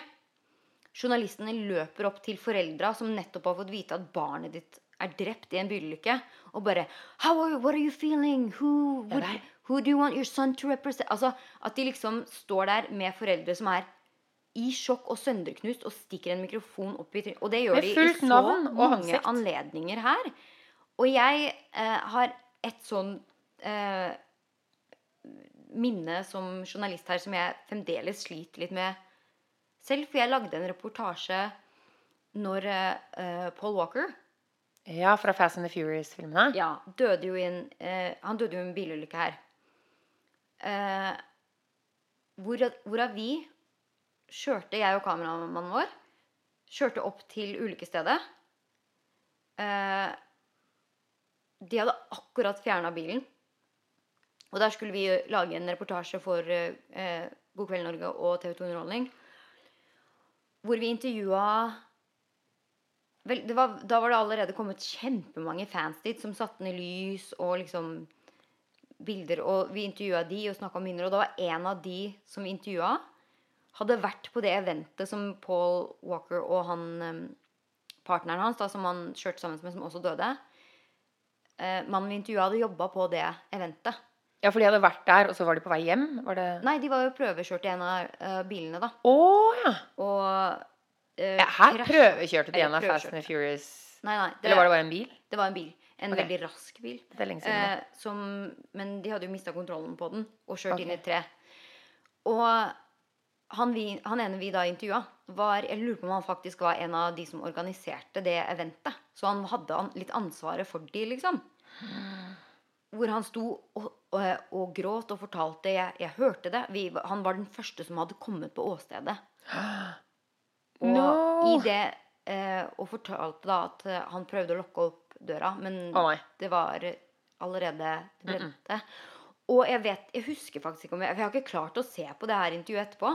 Journalistene løper opp til foreldra som nettopp har fått vite at barnet ditt er drept i en bilulykke, og bare How are you? What are you feeling? Who, would, who do you want your son to represent? Altså, At de liksom står der med foreldre som er i sjokk og sønderknust og stikker en mikrofon opp i trynet. Og det gjør de i så mange anledninger her. Og jeg eh, har et sånn eh, minne som journalist her som jeg fremdeles sliter litt med selv. For jeg lagde en reportasje når eh, Paul Walker Ja, fra Fast and the Furious-filmene. ja, døde jo en, eh, han døde jo i en bilulykke her. Eh, hvor, hvorav vi kjørte, jeg og kameramannen vår, kjørte opp til ulykkesstedet. Eh, de hadde akkurat fjerna bilen. Og der skulle vi lage en reportasje for eh, God kveld, Norge og TV 2 Underholdning. Hvor vi intervjua var, da var det allerede kommet kjempemange fans dit som satte ned lys og liksom bilder. Og vi intervjua de og snakka om minner. Og det var en av de som vi intervjua, hadde vært på det eventet som Paul Walker og han partneren hans, da, som han kjørte sammen med, som også døde eh, Mannen vi intervjua, hadde jobba på det eventet. Ja, for de hadde vært der, og så var de på vei hjem? Var det Nei, de var jo prøvekjørt i en av uh, bilene, da. Oh, ja! Og uh, ja! Her krasj- prøvekjørte de en av Fast and Furious Nei, nei. Det, Eller var det bare en bil? det var en bil. En okay. veldig rask bil. Det er lenge siden. da. Eh, som, men de hadde jo mista kontrollen på den og kjørt okay. inn i et tre. Og han, vi, han ene vi da intervjua, var Jeg lurer på om han faktisk var en av de som organiserte det eventet. Så han hadde an, litt ansvaret for de, liksom. Hvor han sto og, og, og gråt og fortalte Jeg, jeg hørte det. Vi, han var den første som hadde kommet på åstedet. Og No. i det eh, Og fortalte da at eh, han prøvde å lokke opp døra, men oh, det var allerede det brente. Og jeg vet, jeg husker faktisk ikke om jeg For jeg har ikke klart å se på det her intervjuet etterpå.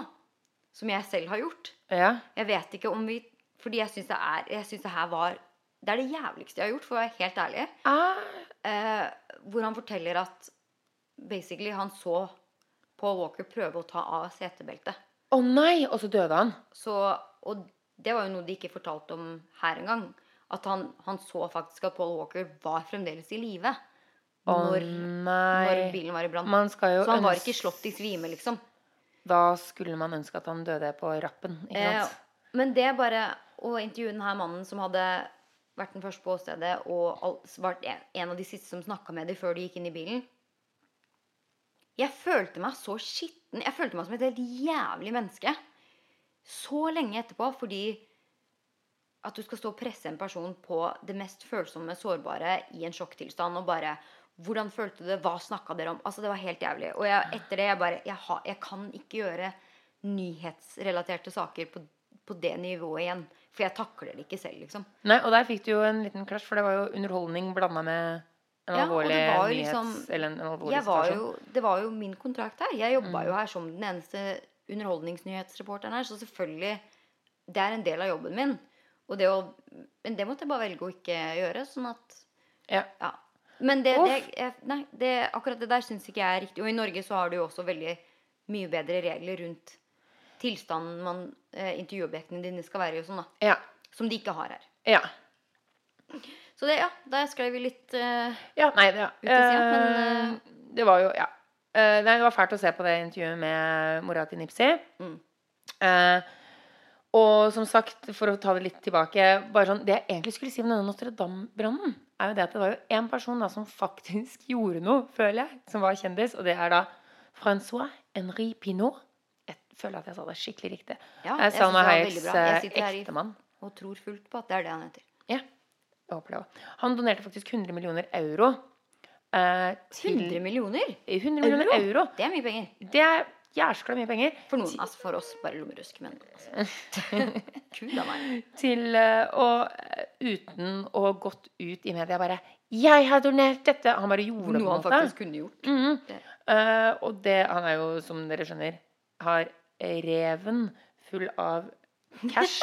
Som jeg selv har gjort. Ja. Jeg vet ikke om vi Fordi jeg syns det det her var Det er det jævligste jeg har gjort, for å være helt ærlig. Ah, Eh, hvor han forteller at basically han så Paul Walker prøve å ta av setebeltet. Å nei! Og så døde han. Så, og det var jo noe de ikke fortalte om her engang. At han, han så faktisk at Paul Walker var fremdeles i live Å når, når bilen var i brann. Så han var ikke slått i svime, liksom. Da skulle man ønske at han døde på rappen. Ikke Eh, men det bare å intervjue denne mannen som hadde vært den første på åstedet, og vært en av de siste som snakka med dem før de gikk inn i bilen Jeg følte meg så skitten. Jeg følte meg som et helt jævlig menneske. Så lenge etterpå, fordi at du skal stå og presse en person på det mest følsomme, sårbare i en sjokktilstand, og bare Hvordan følte du det? Hva snakka dere om? Altså, det var helt jævlig. Og jeg, etter det, jeg bare jeg, ha, jeg kan ikke gjøre nyhetsrelaterte saker på, på det nivået igjen. For jeg takler det ikke selv, liksom. Nei, og der fikk du jo en liten krasj, for det var jo underholdning blanda med en Ja, alvorlig jo nyhets... liksom- eller en alvorlig situasjon. jo, det var jo min kontrakt her. Jeg jobba Mm. jo her som den eneste underholdningsnyhetsreporteren her, så selvfølgelig Det er en del av jobben min. Og det å, men det måtte jeg bare velge å ikke gjøre. Sånn at Ja. Ja. Men det, det, jeg, nei, det, akkurat det der syns ikke jeg er riktig. Og i Norge så har du jo også veldig mye bedre regler rundt tilstanden man eh, intervjuobjektene dine skal være i og sånn, da. Ja. Som de ikke har her. ja. Så det, ja, der skrev vi litt eh, Ja, nei, det, ja. Ut siden, men, Eh, det var jo Ja. Eh, nei, det var fælt å se på det intervjuet med mora til Nipsi. Mm. Eh, og som sagt, for å ta det litt tilbake bare sånn, Det jeg egentlig skulle si om denne Notre-Dame-brannen, er jo det at det var jo en person da som faktisk *laughs* gjorde noe, føler jeg, som var kjendis. Og det er da Francois Henri Pinot. Jeg føler at jeg sa det skikkelig riktig. Ja, jeg sa Salma Hayeks eh, ektemann. Og tror fullt på at det er det han heter. Ja, jeg håper det også. Han donerte faktisk 100 millioner euro. eh, til 100 millioner? 100 millioner euro. Det er mye penger. Det er jæskla mye penger. For noen, altså for oss bare lommerusk, men altså. *laughs* Gud av meg. Til eh, å eh, uten å ha gått ut i media bare 'Jeg har donert dette!' Han bare gjorde. Noe han faktisk kunne gjort. Mhm. Det. Uh, og det Han er jo, som dere skjønner, har reven full av cash.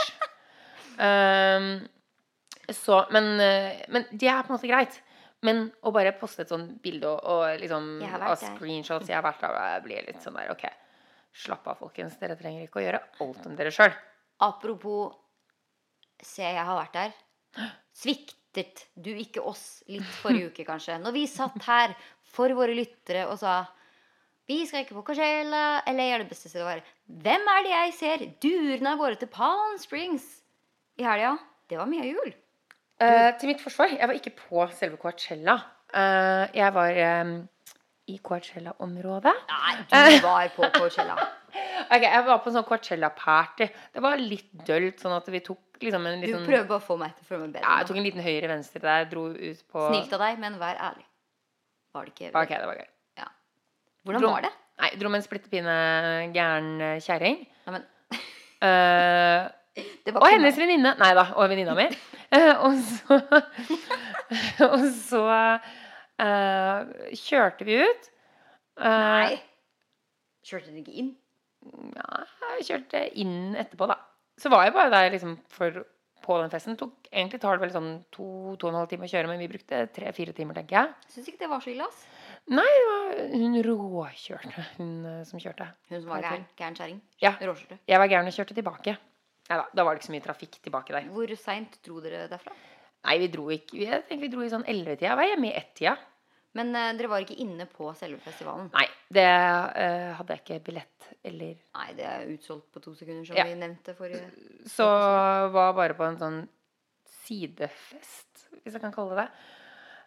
Um, *laughs* så, men, men det er på en måte greit. Men å bare poste et sånt bilde og, og liksom av screenshots Jeg har vært der, jeg blir litt sånn der OK, slapp av, folkens. Dere trenger ikke å gjøre alt om dere sjøl. Apropos Se, jeg har vært der. Sviktet du ikke oss litt forrige uke, kanskje? Når vi satt her for våre lyttere og sa vi skal ikke på Coachella, eller gjør det beste stedet å være? Hvem er det jeg ser durende av gårde til Palm Springs i helga? Det var mye jul. Uh, til mitt forsvar, jeg var ikke på selve Coachella. Uh, jeg var eh, i Coachella-området. Nei, du var på Coachella. *laughs* Ok, Jeg var på en sånn Coachella-party. Det var litt dølt, sånn at vi tok liksom en Du liten prøver bare å få meg til å føle meg Ja, jeg tok en liten høyre-venstre der, dro ut på Snilt av deg, men vær ærlig. Var det ikke Ok, det var gøy. Ja. Hvordan Dro- var det? Nei, dro med en splittepine gæren kjerring. Nei, men, Eh, *laughs* det var og hennes venninne. Nei da, og venninna mi. *laughs* Eh, og så Og så eh, kjørte vi ut. Eh, Nei. Kjørte dere ikke inn? Nei, jeg kjørte inn etterpå, da. Så var jeg bare der liksom for på den festen. Tok, egentlig tar det vel sånn to, to og en halv time å kjøre, men vi brukte tre-fire timer, tenker jeg. Syns ikke det var så ille, ass. Nei, det var hun råkjørte, hun eh, som kjørte. Hun som var gæren. Gæren kjerring. Ja. Råkjørte? Jeg var gæren og kjørte tilbake. Nei da, da var det ikke så mye trafikk tilbake der. Hvor seint dro dere derfra? Nei, vi dro ikke Jeg tenker vi dro i sånn 11-tida. Jeg var hjemme i ett-tida. Men uh, dere var ikke inne på selve festivalen? Nei, det uh, hadde jeg ikke billett eller Nei, det er utsolgt på to sekunder, som Ja. vi nevnte forrige Så var bare på en sånn sidefest, hvis jeg kan kalle det det.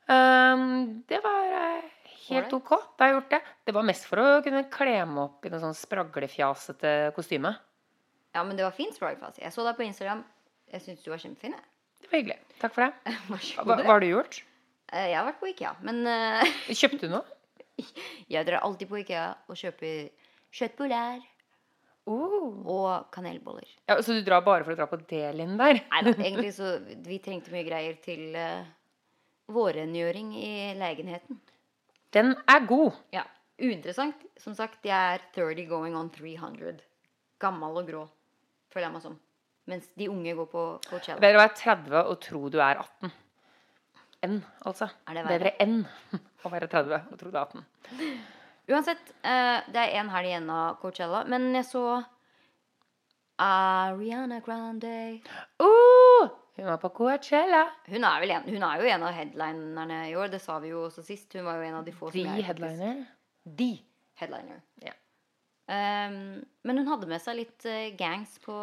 Um, det var uh, helt Ålreit. ok. Da har jeg gjort det. Det var mest for å kunne kle meg opp i noe sånn spraglefjasete kostyme. Ja, men det var fint spraglefjas. Jeg så deg på Instagram. Jeg syns du var kjempefin. jeg. Det var hyggelig. Takk for det. *laughs* Hva, hva har du gjort? Eh, Jeg har vært på Ikea, men eh, *laughs* Kjøpte du noe? jeg drar alltid på Ikea og kjøper kjøttboller Oh. og kanelboller. Ja, så du drar bare for å dra på Delin der? Nei da, *laughs* egentlig så Vi trengte mye greier til uh, vårrengjøring i leiligheten. Den er god. Ja. Uinteressant. Som sagt, jeg er 30 going on 300. Gammel og grå, føler jeg meg som. Mens de unge går på Coachella. Bedre å være 30 og tro du er 18. Enn, altså. Er det? Bedre enn *laughs* å være 30 og tro du er 18. Uansett, eh, det er en helg igjen av Coachella. Men jeg så Ariana Grande. Uh, hun var på Coachella. Hun er, vel en, hun er jo en av headlinerne i år. Det sa vi jo også sist. Hun var jo en av de få de som er headliner. De headliner. Ja. Um, men hun hadde med seg litt eh, gangs på.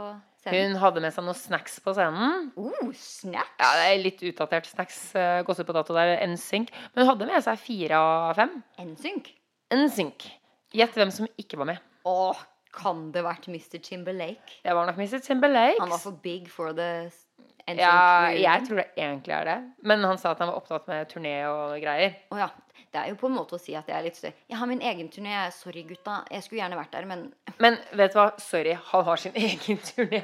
Hun hadde med seg noen snacks på scenen. Uh, snacks! Ja, det er litt utdatert snacks. Uh, Gått ut på dato der. NSYNC. Men hun hadde med seg fire av fem. NSYNC. NSYNC. Gjett hvem som ikke var med. Åh, kan det vært Mr. Timberlake? Det var nok Mr. Timberlake. Han var for big for the NSYNC. Ja, jeg tror det egentlig er det. Men han sa at han var opptatt med turné og greier. Oh, ja. Det er jo på en måte å si at jeg er litt støy. Jeg har min egen turné. Sorry, gutta. Jeg skulle gjerne vært der, men *laughs* Men vet du hva? Sorry, han har sin *laughs* egen turné.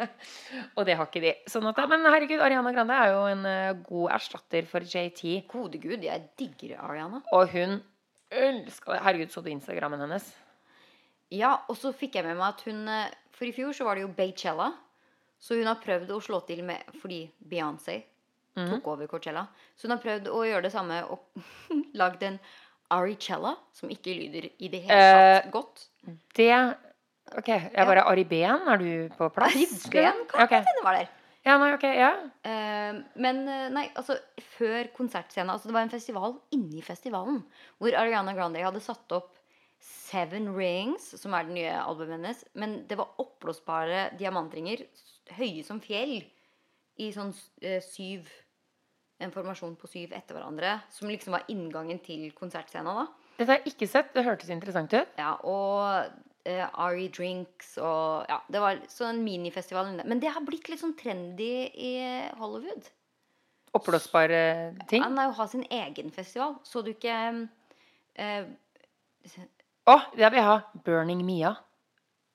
Og det har ikke de. Sånn at, men herregud, Ariana Grande er jo en eh, god erstatter for JT. gode gud, jeg digger Ariana. Og hun elska det. Herregud, så du Instagrammen hennes? Ja, og så fikk jeg med meg at hun eh, For i fjor så var det jo Baychella. Så hun har prøvd å slå til med Fordi Beyoncé tok over Coachella. Så hun har prøvd å gjøre det samme og *laughs* lagd en Aricella, som ikke lyder i det hele tatt Eh, godt. Det Ok, jeg bare Ari Behn, er du på plass? Ariben? kan okay. hende var der. Ja, nei, ok, ja. Uh, men eh, nei, altså før konsertscenen altså Det var en festival inni festivalen. Hvor Ariana Grande hadde satt opp Seven Rings, som er det nye albumet hennes. Men det var oppblåsbare diamantringer, høye som fjell, i sånn uh, syv En formasjon på syv etter hverandre. Som liksom var inngangen til konsertscenen. da Dette har jeg ikke sett. Det hørtes interessant ut. Ja, Og uh, Ari Drinks og Ja, det var sånn minifestival. Men det har blitt litt sånn trendy i Hollywood. Oppblåsbare ting. Han har jo ha sin egen festival. Så du ikke eh, Å, det vil jeg ha. Burning Mia.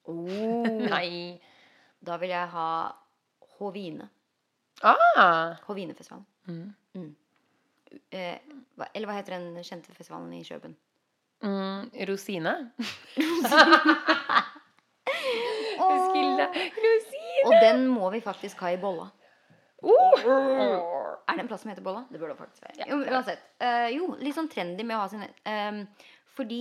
oh, *laughs* Nei. Da vil jeg ha Hovine. Ah. Hovinefestivalen. Mm. Eh, hva, eller hva heter den kjente festivalen i Kjøben? Mm, Rosine. Åh. *laughs* Rosine. Og den må vi faktisk ha i bolla. Oh! Er det en plass som heter Bolla? Det burde det faktisk være. Jo, uansett. Uh, jo, litt sånn trendy med å ha sin um, Fordi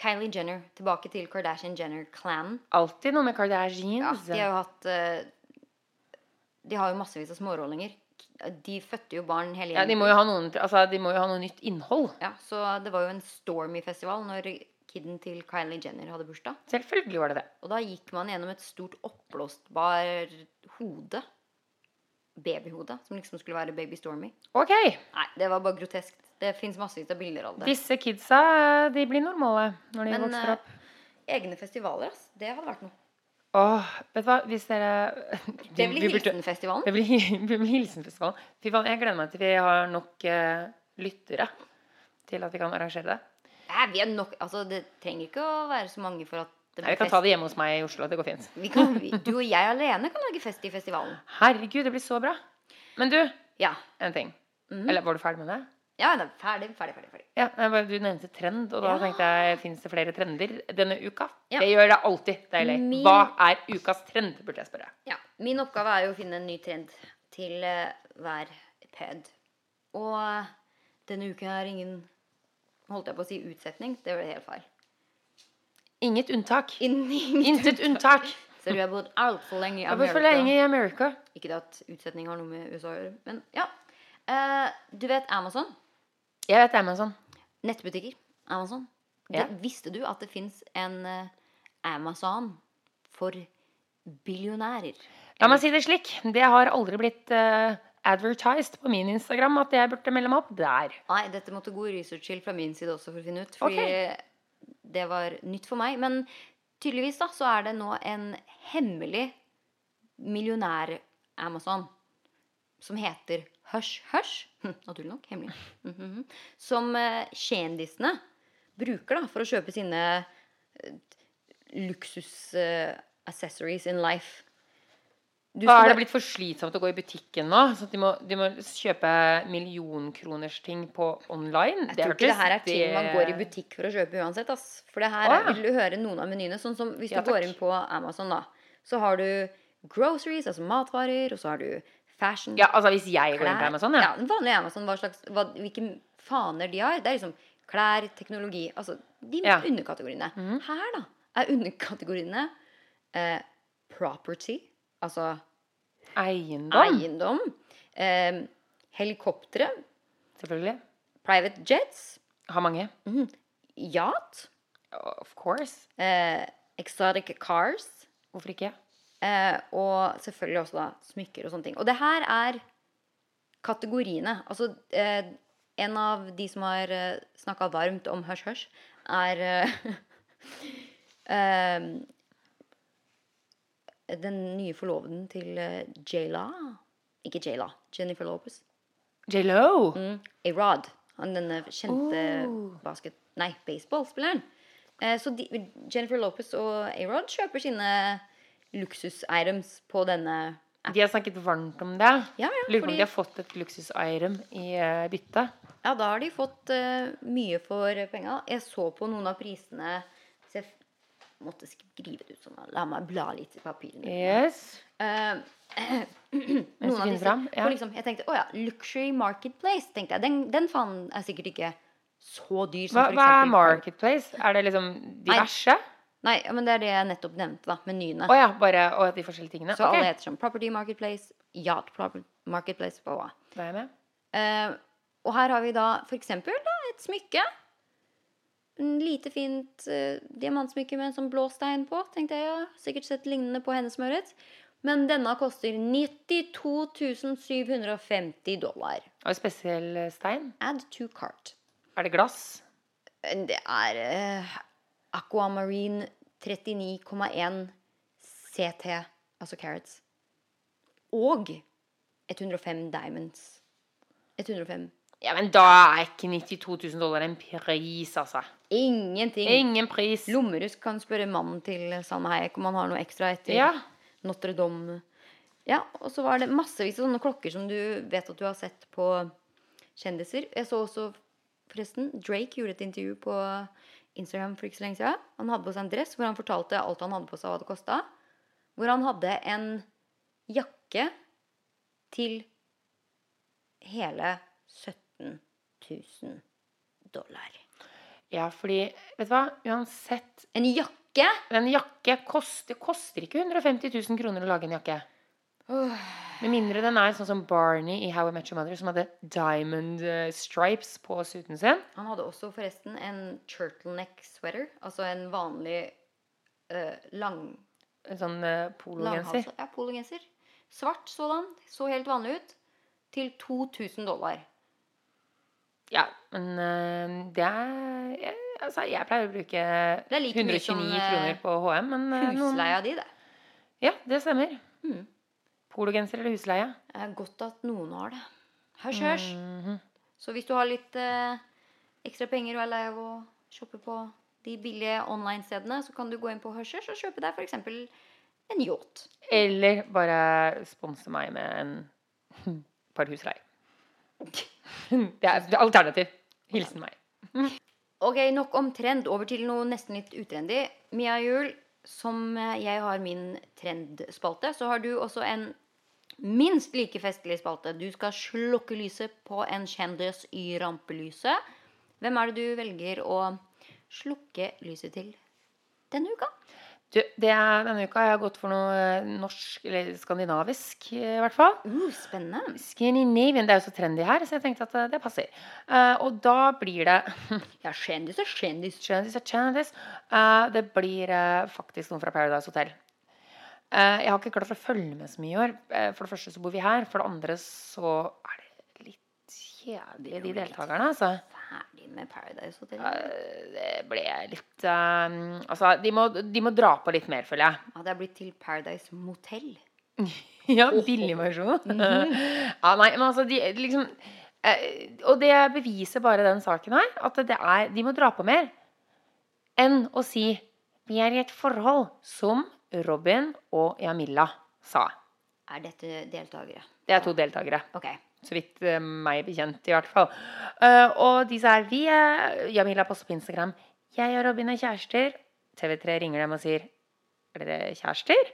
Kylie Jenner, tilbake til Kardashian Jenner-clanen Alltid noe med ja, De har jo hatt uh, De har jo massevis av smårollinger. De fødte jo barn hele Ja, de må jo ha, noen, altså, noe nytt innhold. Ja, så det var jo en Stormy-festival når kiden til Kylie Jenner hadde bursdag. Selvfølgelig var det det. Og da gikk man gjennom et stort oppblåstbar hode. Babyhode, som liksom skulle være Baby Stormy. Ok. Nei, det var bare groteskt. Det fins massevis av bilder av det. Disse kidsa de blir normale når de Men vokser eh, opp. egne festivaler, ass. Det hadde vært noe. Åh, vet du hva, hvis dere *laughs* *laughs* Det blir Hilsenfestivalen. Det blir, det blir Hilsenfestival. Fy faen, jeg gleder meg til vi har nok eh, lyttere til at vi kan arrangere det. Nei, vi er nok, altså, det trenger ikke å være så mange for at det Nei, vi kan fest. ta det hjemme hos meg i Oslo. Det går fint. Vi kan, vi, du og jeg alene kan lage fest i festivalen. Herregud, det blir så bra. Men du, Ja. en ting. Mhm. Eller var du ferdig med det? Ja, er ferdig, ferdig, ferdig. ferdig. Ja, bare- Du nevnte trend, og da Ja. tenkte jeg fins det flere trender denne uka? Ja. Det gjør det alltid. Deilig. Min- Hva er ukas trend, burde jeg spørre. Ja, Min oppgave er jo å finne en ny trend til uh, hver ped. Og denne uken er ingen Holdt jeg på å si utsetning? Det var helt feil. Inget unntak. *laughs* Intet Intet unntak. Så du har bodd altfor lenge i bodd for lenge i Amerika. Ikke at utsetning har noe med USA å gjøre, men ja. Uh, du vet Amazon? Jeg vet Amazon. Nettbutikker. Amazon. Ja. Det, visste du at det fins en eh, Amazon for billionærer? La meg si det slik. Det har aldri blitt uh, advertised på min Instagram at jeg burde melde meg opp der. Nei, dette måtte god research til fra min side også for å finne ut. Fordi det var nytt for meg. Men tydeligvis da, så er det nå en hemmelig millionær-Amazon som heter Hush Hush. Hm, Naturlig nok. Hemmelig. Mhm. Som eh, kjendisene bruker da for å kjøpe sine eh, luksus-accessories in life. Du er det blitt for slitsomt å gå i butikken nå. Så at de må, de må kjøpe millionkronersting på online. Jeg tror ikke det her er ting man går i butikk for å kjøpe uansett. Ass. For det her er, ja. vil du høre noen av menyene. Sånn som hvis Ja, du går inn på Amazon, da, så har du groceries, altså matvarer, og så har du fashion. Ja, altså hvis jeg går inn på. Amazon, ja. ja. Den vanlige Amazon, hva slags, hva, hvilke faner de har. Det er liksom klær, teknologi Altså de Ja. Underkategoriene. Her, da, er underkategoriene eh, property, altså Eiendom. eiendom, eh, helikoptre, Selvfølgelig. private jets, Har mange. yacht. Of course. eh, exotic cars. Hvorfor ikke? Eh, og selvfølgelig også da smykker og sånne ting. Og det her er kategoriene. Altså eh, en av de som har eh, snakka varmt om Hush Hush, er eh, *laughs* den nye forloveden til J-La. Ikke J-La, Jennifer Lopez. J.Lo. Mm, A-Rod. Han denne kjente Oh. basket... Nei, baseballspilleren. Eh, så de, Jennifer Lopez og A-Rod kjøper sine luksus-items på denne appen. De har snakket varmt om det. Ja, ja, Lurer på om de har fått et luksus-item i uh, bytte. Ja, da har de fått uh, mye for penga. Jeg så på noen av prisene Så jeg måtte skrive det ut sånn. La meg bla litt i papirene. Yes. *clears throat* Uh, noen av disse fram, ja. liksom, Jeg tenkte å ja, Luxury Marketplace. tenkte jeg Den, den faen er sikkert ikke så dyr som Hva, hva er Marketplace? Er det liksom diverse? Nei, ja, men det er det jeg nettopp nevnte, da. Menyene. Oh, ja, bare og de forskjellige tingene? Så okay. alle heter sånn Property Marketplace, Yacht Marketplace, bla, hva. da er jeg med. Uh, og her har vi da for eksempel da, et smykke. En lite fint uh, diamantsmykke med en sånn blå stein på. Tenkte jeg, ja. Sikkert sett lignende på hennes smøret. Men denne koster 92 750 dollar. Og spesiell stein? Add to cart. Er det glass? Det er eh, Aquamarine 39,1 CT, altså carrots, Og 105 diamonds. 105. Ja, men da er ikke 92 000 dollar en pris, altså. Ingenting. Ingen pris. Lommerusk kan spørre mannen til Salma Hayek om han har noe ekstra etter Ja. Notre-Dame. Ja, og så var det massevis av sånne klokker som du vet at du har sett på kjendiser. Jeg så også, forresten, Drake gjorde et intervju på Instagram for ikke så lenge siden. Han hadde på seg en dress hvor han fortalte alt han hadde på seg, hva det kosta. Hvor han hadde en jakke til hele 17 000 dollar. Ja, fordi Vet du hva? Uansett En jakke? En jakke koster, koster ikke 150 000 kroner å lage en jakke. Med mindre den er sånn som Barney i How I Met Your Mother, som hadde diamond eh, stripes på suiten sin. Han hadde også forresten en turtleneck sweater. Altså en vanlig uh, lang En sånn uh, pologenser. Ja, pologenser. Svart sådan. Så helt vanlig ut. Til 2000 dollar. Ja, men uh, det er jeg, Altså, jeg pleier å bruke like mye 129 som, kroner på HM, men Husleia noen- di, det. Ja, det stemmer. Mm. Pologenser eller husleie. Det er godt at noen har det. Hørs, hørs. -hmm. Så hvis du har litt eh, ekstra penger og er lei av å shoppe på de billige online-stedene, så kan du gå inn på Hørs, hørs og kjøpe deg f.eks. en yacht. Eller bare sponse meg med en *laughs* par husleie. Det er, det er alternativ. Hilsen meg. *laughs* Ok, nok om trend. Over til noe nesten litt utrendy. Mia Juel, som jeg har min trendspalte, så har du også en minst like festlig spalte. Du skal slukke lyset på en kjendis i rampelyset. Hvem er det du velger å slukke lyset til denne uka? Du, det er, denne uka har jeg gått for noe eh, norsk, eller skandinavisk i hvert fall. Uh, spennende. Scandinavian, det er jo så trendy her, så jeg tenkte at eh, det passer. Uh, og da blir det *laughs* Ja, kjendis er kjendis. Kjendis er kjendis. Uh, det blir faktisk noen fra Paradise Hotel. Eh, jeg har ikke klart å følge med så mye i år. Eh, for det første så bor vi her. For det andre så er det litt kjedelig, de deltakerne. Altså. Ferdig med Paradise Hotel. Eh, det ble litt um, Altså, de må, de må dra på litt mer, føler jeg. Ja, det er blitt til Paradise Motell. *laughs* Ja, billig *laughs* -hmm. *laughs* ja, nei, men altså, de liksom Og det beviser bare den saken her, at det er De må dra på mer enn å si Vi er i et forhold, som Robin og Jamila sa. Er dette deltakere? Det er to deltakere. Okay. Så vidt uh, meg bekjent, i hvert fall. Uh, og de sa vi er Jamila poster på Instagram. Jeg og Robin er kjærester. TV3 ringer dem og sier Er dere kjærester?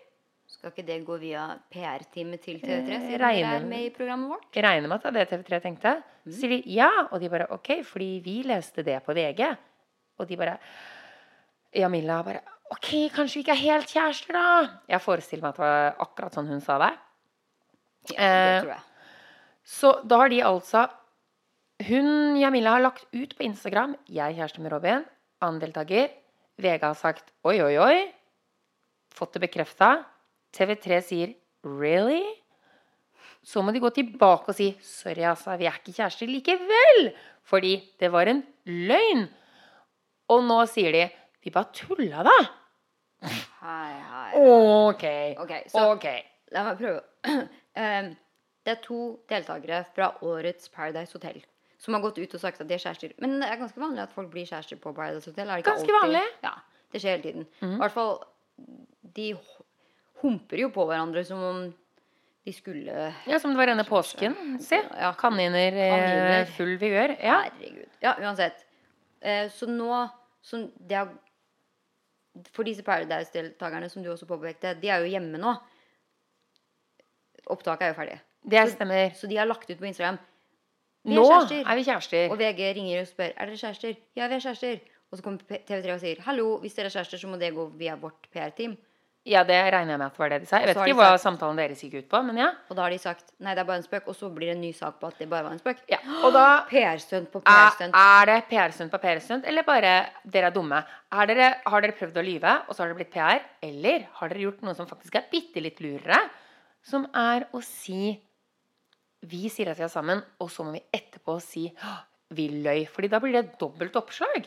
Skal ikke det gå via PR-teamet til TV3, Eh, siden dere regner- er med i programmet vårt? Jeg regner med at det er det TV3 tenkte. Så sier de ja, og de bare OK, fordi vi leste det på VG. Og de bare Jamila bare OK, kanskje vi ikke er helt kjærester, da? Jeg forestiller meg at det var akkurat sånn hun sa det. Ja, det Eh, tror jeg. Så da har de altså Hun, Jamila, har lagt ut på Instagram 'Jeg er kjæreste med Robin'. Annen deltaker. VG har sagt 'oi, oi, oi'. Fått det bekrefta. TV3 sier 'really'? Så må de gå tilbake og si 'sorry, altså, vi er ikke kjærester likevel'. Fordi det var en løgn. Og nå sier de 'vi bare tulla, da'. Hei, hei. OK. okay, så okay. la meg prøve. Em, *clears throat* det er to deltakere fra årets Paradise Hotel som har gått ut og sagt at de er kjærester. Men det er ganske vanlig at folk blir kjærester på Paradise Hotel. Det Ganske alltid? vanlig. Mhm. Ja, det skjer hele tiden. I hvert fall De humper jo på hverandre som om de skulle Ja, som det var denne påsken. Se. Ja. Kaniner Kaniner. full vigør. Ja. Herregud. Ja, uansett. Eh, så nå så det er, For disse Paradise-deltakerne som du også påpekte, de er jo hjemme nå. Opptaket er jo ferdig. Det stemmer. Så de har lagt ut på Instagram. Vi Nå er kjærester. er vi kjærester. Og VG ringer og spør er dere kjærester. Ja, vi er kjærester. Og så kommer TV3 og sier hallo, hvis dere er kjærester, så må det gå via vårt PR-team. Ja, det regner jeg med at det var det de sa. Jeg vet ikke hva sagt- samtalen deres gikk ut på, men ja. Og da har de sagt nei, det er bare en spøk. Og så blir det en ny sak på at det bare var en spøk. ja. Og da *gasps* PR-stunt på PR-stunt. er det PR-stunt på PR-stunt, eller bare dere er dumme? Er dere, har dere prøvd å lyve, og så har dere blitt PR? Eller har dere gjort noe som faktisk er bitte litt lurere? Som er å si Vi sier at vi er sammen, og så må vi etterpå si vi løy. Fordi da blir det dobbelt oppslag.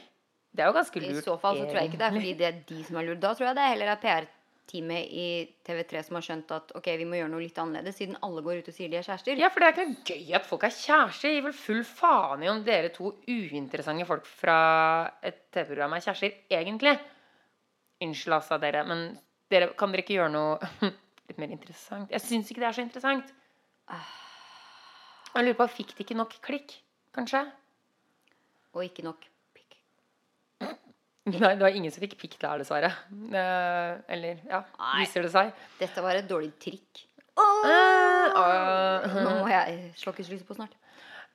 Det er jo ganske lurt. I så fall så tror jeg ikke det er fordi det er de som har lurt. Da tror jeg det er heller er PR-teamet i TV3 som har skjønt at ok, vi må gjøre noe litt annerledes, siden alle går ut og sier de er kjærester. Ja, for det er ikke noe gøy at folk er kjærester. Gir vel full faen i om dere to uinteressante folk fra et TV-program er kjærester, egentlig. Unnskyld, altså, dere, men dere, kan dere ikke gjøre noe *laughs* litt mer interessant? Jeg syns ikke det er så interessant. Jeg lurer på, Fikk de ikke nok klikk, kanskje? Og ikke nok. *laughs* Nei, det var ingen som fikk pikk der, dessverre. Eh, eller, ja, Nei. viser det seg. Dette var et dårlig trikk. Eh, ah. Nå må jeg slokke lyset på snart.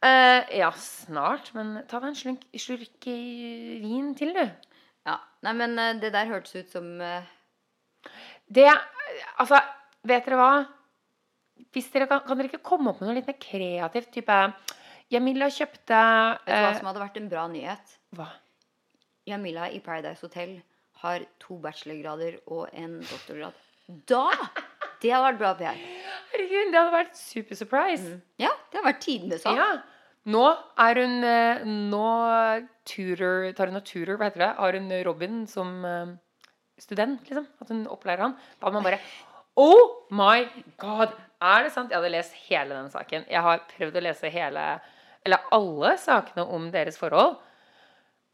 Eh, ja, snart. Men ta deg en slurk, slurk i vin til, du. Ja, Nei, men eh, det der hørtes ut som eh, Det Altså, vet dere hva? Hvis dere kan, kan dere ikke komme opp med noe litt mer kreativt? Type Jamila kjøpte Vet du hva eh, som hadde vært en bra nyhet? Hva? Jamila i Paradise Hotel har to bachelorgrader og en doktorgrad. Da! Det hadde vært bra PR. Herregud, det hadde vært super surprise. Ja, det hadde vært tidenes sak. Ja. Nå er hun eh, Nå tutor, tar hun og tutor, hva heter det? Har hun Robin som eh, student, liksom? At hun opplærer han. Da hadde man bare Oh my god! Er det sant? Jeg hadde lest hele den saken. Jeg har prøvd å lese hele Eller alle sakene om deres forhold.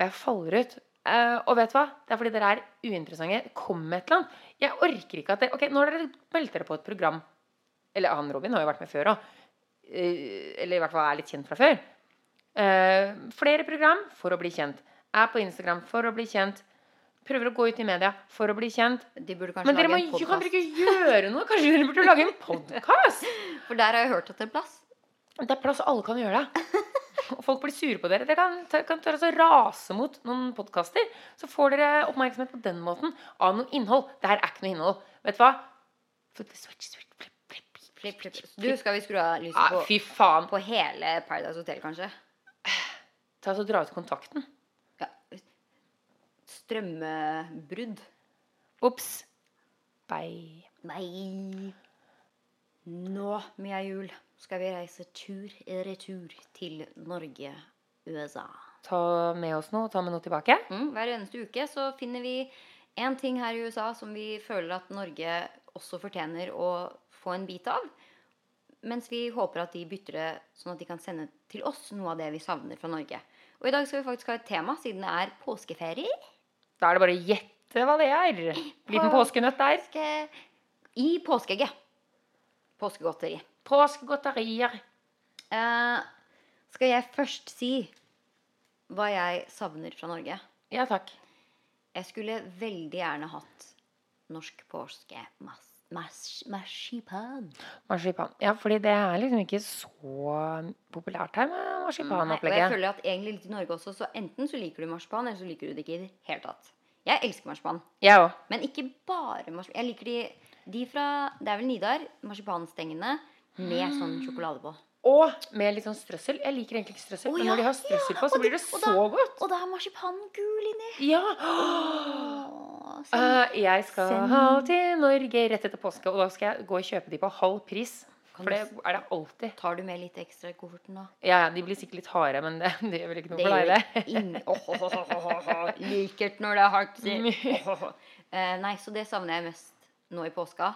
Og jeg faller ut. Uh, og vet du hva? Det er fordi dere er uinteressante. Kom med et eller annet. Jeg orker ikke at dere Ok, nå har dere meldt dere på et program. Eller han Robin har jo vært med før òg. eller i hvert fall er litt kjent fra før. Uh, flere program for å bli kjent. Er på Instagram for å bli kjent. Prøver å gå ut i media for å bli kjent. De burde kanskje Men dere må, lage en kan dere ikke gjøre noe? Kanskje dere burde lage en *laughs* podkast? For der har jeg hørt at det er plass. Det er plass, alle kan gjøre det. Folk blir sure på dere. Dere kan, kan tørre å rase mot noen podkaster. Så får dere oppmerksomhet på den måten av noe innhold. Det her er ikke noe innhold. Vet du hva? Switch, switch, flip, flip, flip, flip. Du, skal vi skru av lyset Ah, på, fy faen. på hele Paradise Hotel, kanskje? Ta så Dra ut kontakten. Ja. Strømmebrudd. Ops. Bye. Nei. Nå, Mia Jul, skal vi reise tur i retur til Norge, USA. Ta med oss noe. Ta med noe tilbake. Mm, hver eneste uke så finner vi en ting her i USA som vi føler at Norge også fortjener å få en bit av. Mens vi håper at de bytter det sånn at de kan sende til oss noe av det vi savner fra Norge. Og i dag skal vi faktisk ha et tema, siden det er påskeferie. Da er det bare å gjette hva det er. Liten påskenøtt der. Påske... I påskeegget. Påskegodteri. Påskegodterier. Eh, skal jeg først si hva jeg savner fra Norge? Ja takk. Jeg skulle veldig gjerne hatt norsk påske. Marsipan. Ja, fordi det er liksom ikke så populært her med marsipanopplegget. jeg føler at egentlig litt i Norge også, så enten så liker du marsipan, eller så liker du det ikke i det hele tatt. Jeg elsker marsipan, òg. men ikke bare marsipan. Jeg liker de, de fra Det er vel Nidar, marsipanstengene med sånn sjokolade på. Og med litt sånn strøssel. Jeg liker egentlig ikke strøssel, Å, men ja, når de har strøssel ja, på, så det- blir det- og så da- godt. Og da er marsipanen gul inni. Ja. Åh, sånn. Eh, jeg skal Send- til Norge rett etter påske, og da skal jeg gå og kjøpe de på halv pris. Kan For du det er det alltid. Tar du med litt ekstra i kofferten da? Ja, ja, de blir sikkert litt harde, men det, det gjør vel ikke noe Det for deg, det. ingen åh. Liker når det er hardt. sier. *laughs* Åh, åh, åh. Eh, Nei, så det savner jeg mest nå i påska.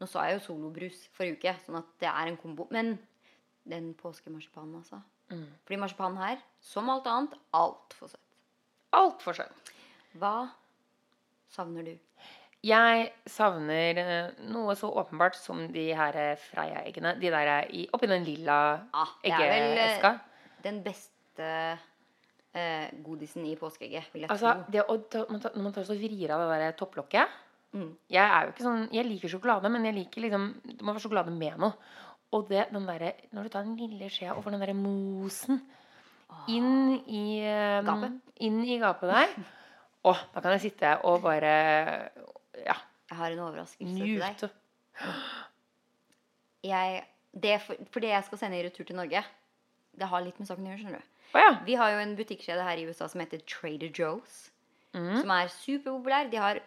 Nå sa jeg jo solobrus forrige uke, sånn at det er en kombo. Men den påskemarsipanen, altså. Mm. Fordi marsipanen her, som alt annet, altfor søt. Altfor søtt. Hva savner du? Jeg savner eh, noe så åpenbart som de her eh, Freia-eggene. De der eh, i, oppi den lilla ja, det er vel eggeeska. den beste eh, godisen i påskeegget, vil jeg Altså, tro. det å ta, man tar, når man tar så vrir av det der topplokket Mm. Jeg er jo ikke sånn Jeg liker sjokolade, men jeg liker liksom Det må være sjokolade med noe. Og det, den der, Når du tar den lille skjea og får den derre mosen inn i um, Gapet. Inn i gapet der. *laughs* Å, da kan jeg sitte og bare Ja, Jeg har en overraskelse til deg. Jeg, det for, for det jeg skal sende i retur til Norge, det har litt med saken å gjøre, skjønner du. oh, ja. Vi har jo en butikkjede her i USA som heter Trader Joe's. Som er superpopulær. De har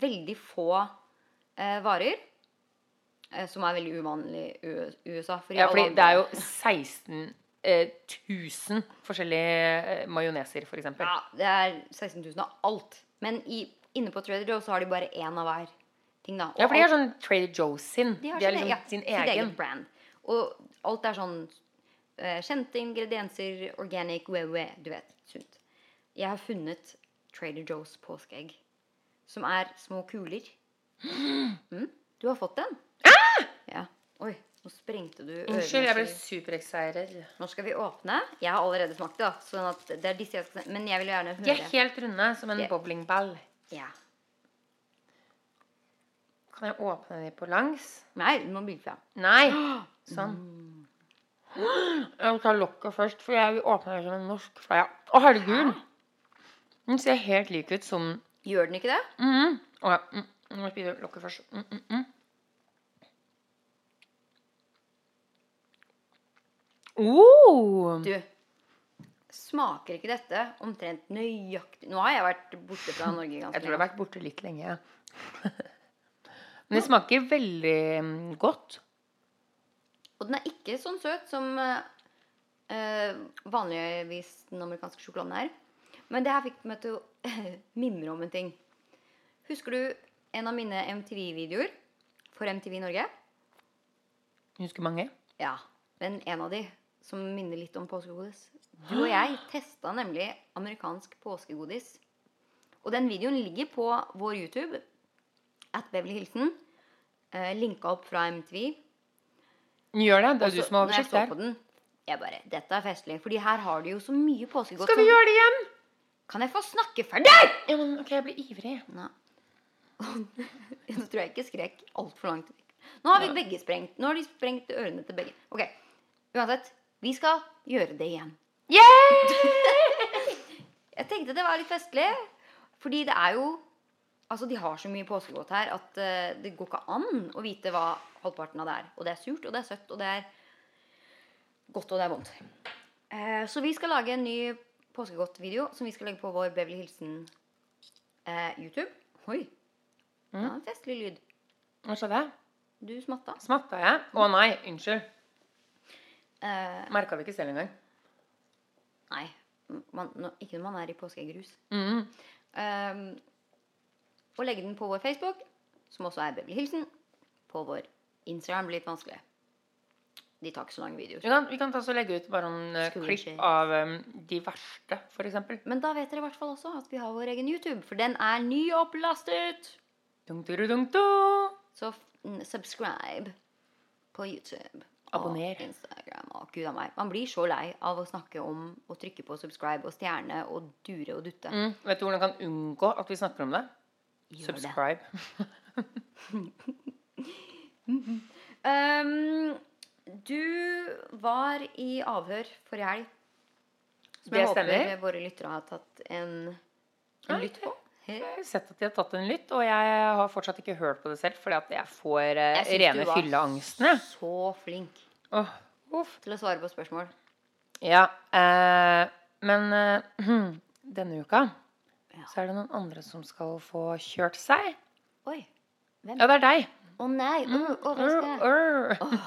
veldig få eh, varer. Eh, som er veldig uvanlig i USA. For i ja, fordi det er jo *laughs* 16 eh, 1000 forskjellige majoneser, f.eks. for eksempel. Ja, det er 16 000 av alt. Men i, inne på Trader Joe så har de bare én av hver ting, da. Og Ja, for de har sånn Trader Joe's sin. De har, De har sin, liksom ja, sin egen. eget brand. Og alt er sånn eh, kjente ingredienser, organic, we, we, du vet, sunt. Jeg har funnet Trader Joe's påskeegg, som er små kuler. Mm, du har fått den? Ja. Oi, nå sprengte du ørene. Unnskyld, jeg ble superexcited. Nå skal vi åpne. Jeg har allerede smakt det, sånn at det er disse jeg skal Men jeg vil gjerne høre De er helt runde, som en yeah. bowlingball. Ja. Kan jeg åpne de på langs? Nei, du må bygge fra. Nei! *gasps* Sånn. Jeg må ta lokket først, for jeg vil åpne det som en norsk fleie. Å, herregud! Den ser helt lik ut som Gjør den ikke det? mm. Å, ja. mm. Jeg må spise lokket først. Mm, mm, mm. Oh! Du, smaker ikke dette omtrent nøyaktig Nå har jeg vært borte fra Norge ganske lenge. Jeg tror jeg har vært borte litt lenge. *laughs* Men det smaker veldig mm, godt. Og den er ikke sånn søt som eh, eh, vanligvis den amerikanske sjokoladen er. Men det her fikk meg til å *laughs* mimre om en ting. Husker du en av mine MTV-videoer for MTV Norge? Husker mange? Ja, men en av de som minner litt om påskegodis. Du og jeg *gasps* testa nemlig amerikansk påskegodis. Og den videoen ligger på vår YouTube. At Beverly Hilsen. Eh, linka opp fra MTV. Gjør det. Det er Også, du som har jeg oversikt der. den, jeg bare Dette er festlig. Fordi her har de jo så mye påskegodt. Skal vi gjøre det igjen? Kan jeg få snakke ferdig?! Ja, men ok, jeg blir ivrig. Nå *laughs* tror jeg ikke skrek altfor langt. Nå har vi begge sprengt. Nå har de sprengt ørene til begge. Ok, Uansett, vi skal gjøre det igjen. *laughs* Jeg tenkte det var litt festlig. Fordi det er jo Altså, de har så mye påskegodt her at uh, det går ikke an å vite hva halvparten av det er. Og det er surt, og det er søtt, og det er godt, og det er vondt. Uh, så vi skal lage en ny påskegodt-video som vi skal legge på vår Beverly Hilsen eh, YouTube. Oi. Det var en festlig lyd. Hva skjedde? Du smatta. Smatta jeg? Å nei, unnskyld. Eh, Merka det ikke selv engang. nei. Man, no, ikke når man er i påskegrus. Mm. Eh, og legge den på vår Facebook, som også er Beverly Hilsen. På vår Instagram blir litt vanskelig. De tar ikke så lange videoer. Vi kan, vi kan ta og legge ut bare noen uh, klipp av um, de verste, eksempel. Men da vet dere i hvert fall også at vi har vår egen YouTube, for den er nyopplastet! Dun, du, du, dun. Så subscribe på YouTube. Abonner. Og Instagram og gud a meg. Man blir så lei av å snakke om å trykke på subscribe og stjerne og dure og dutte. Mm. Vet du hvordan man kan unngå at vi snakker om det? Gjør det. Subscribe. *laughs* Um, du var i avhør forrige helg. Som Det jeg håper stemmer. våre lyttere har tatt en, en lytt på. Jeg har sett at de har tatt en lytt, og jeg har fortsatt ikke hørt på det selv, fordi at jeg får eh, Jeg rene du var fylleangsten. Så flink oh, uff. til å svare på spørsmål. Ja, eh, men eh, *clears throat* denne uka Ja. så er det noen andre som skal få kjørt seg. Oi. Hvem? Ja, det er deg. Å nei! Mm, Å, overraskende. Ur, ur.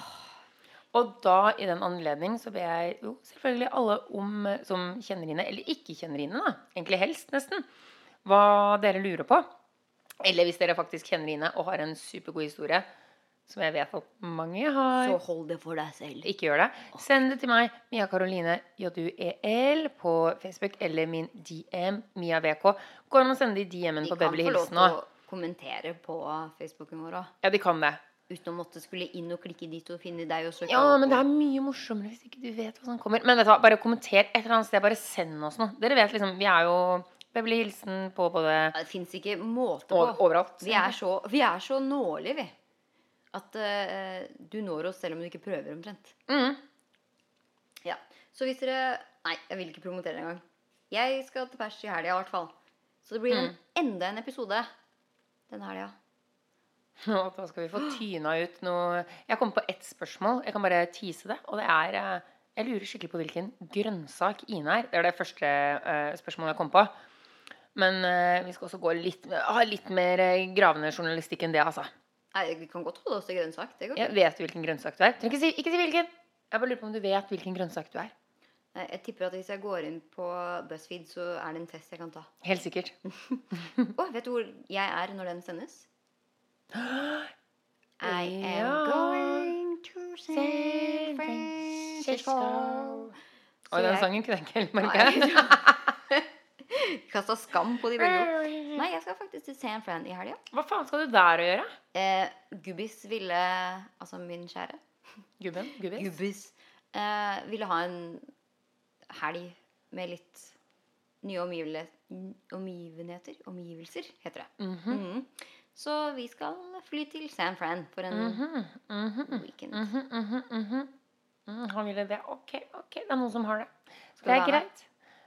Og da, i den anledning, så ber jeg jo selvfølgelig alle om, eh, som kjenner Ine, eller ikke kjenner Ine, da, egentlig helst nesten, hva dere lurer på. Eller hvis dere faktisk kjenner Ine og har en supergod historie, som jeg vet at mange har. Så hold det for deg selv. Ikke gjør det. Send det til meg, Mia Karoline JUEL på Facebook, eller min DM, Mia VK. Går an å sende de DM-en De kan få lov til å kommentere på Facebooken vår òg. Ja, de kan det. Uten å måtte skulle inn og klikke dit og finne deg og Ja, men det er mye morsommere hvis ikke du vet hva som kommer. Men vet du hva, bare kommenter et eller annet sted. Bare send oss noe. Dere vet liksom, Vi er jo Beverly Hilsen på både Det fins ikke måte på. overalt. Vi er så, vi er så nålige, vi. At uh, du når oss selv om du ikke prøver, omtrent. Mm. Ja. Så hvis dere Nei, jeg vil ikke promotere engang. Jeg skal til pers i helga, i hvert fall. Så det blir en, Mm. enda en episode den helga. Og *laughs* da skal vi få tyna ut noe Jeg kom på ett spørsmål. Jeg kan bare tease det. Og det er eh, Jeg lurer skikkelig på hvilken grønnsak Ine er. Det er det første eh, spørsmålet jeg kom på. Men eh, vi skal også gå litt, ha litt mer gravende journalistikk enn det, altså. Nei, vi kan godt holde oss til grønnsak. Det går Jeg vet vet hvilken grønnsak du er. Ikke si, ikke si hvilken. Jeg bare lurer på om du vet hvilken grønnsak du er. Jeg tipper at hvis jeg går inn på BuzzFeed, så er det en test jeg kan ta. Helt sikkert. *laughs* Å, vet du hvor jeg er når den sendes? *gasps* I am going to San Francisco. Oi, den sangen kunne jeg ikke helt merke. *laughs* Kasta skam på de begge. *laughs* Nei, jeg skal faktisk til San Fran i helga. Hva faen skal du der å gjøre? Eh, Gubbis ville Altså min kjære Gubben? Gubbis? Gubbis eh, ville ha en helg med litt nye omgivele- omgivenheter. Omgivelser, heter det. Mhm. Mhm. Så vi skal fly til San Fran for en mm -hmm, weekend. -hmm, mhm, mhm. Mm, Han ville det. Ok, ok, det er noen som har det. Skal Det er greit.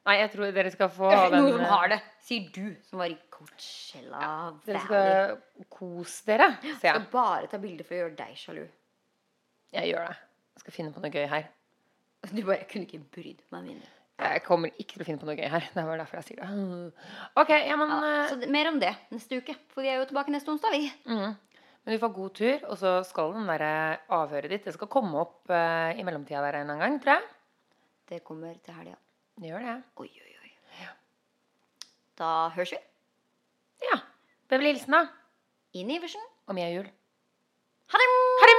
Nei, jeg tror dere skal få *laughs* den Noen som eh, har det, sier du, som var i Coachella Dere Valley. skal kose dere, Jeg Skal bare ta bilder for å gjøre deg sjalu. Jeg gjør det. Jeg skal finne på noe gøy her. Du bare jeg kunne ikke brydd meg mindre. Jeg kommer ikke til å finne på noe gøy her. Det var derfor jeg sier det. Ok, ja, men, Ja, eh, så mer om det neste uke, for vi er jo tilbake neste onsdag, vi. Mm. men du får god tur, og så skal den der avhøret ditt Det skal komme opp uh, i mellomtida der en gang, tror jeg. Det kommer til helga. Det gjør det. Oi, oi, oi. Da høres vi. Ja. Beverly Hilsen, da. Inn i Iversen. Og Mia Juel. Ha det!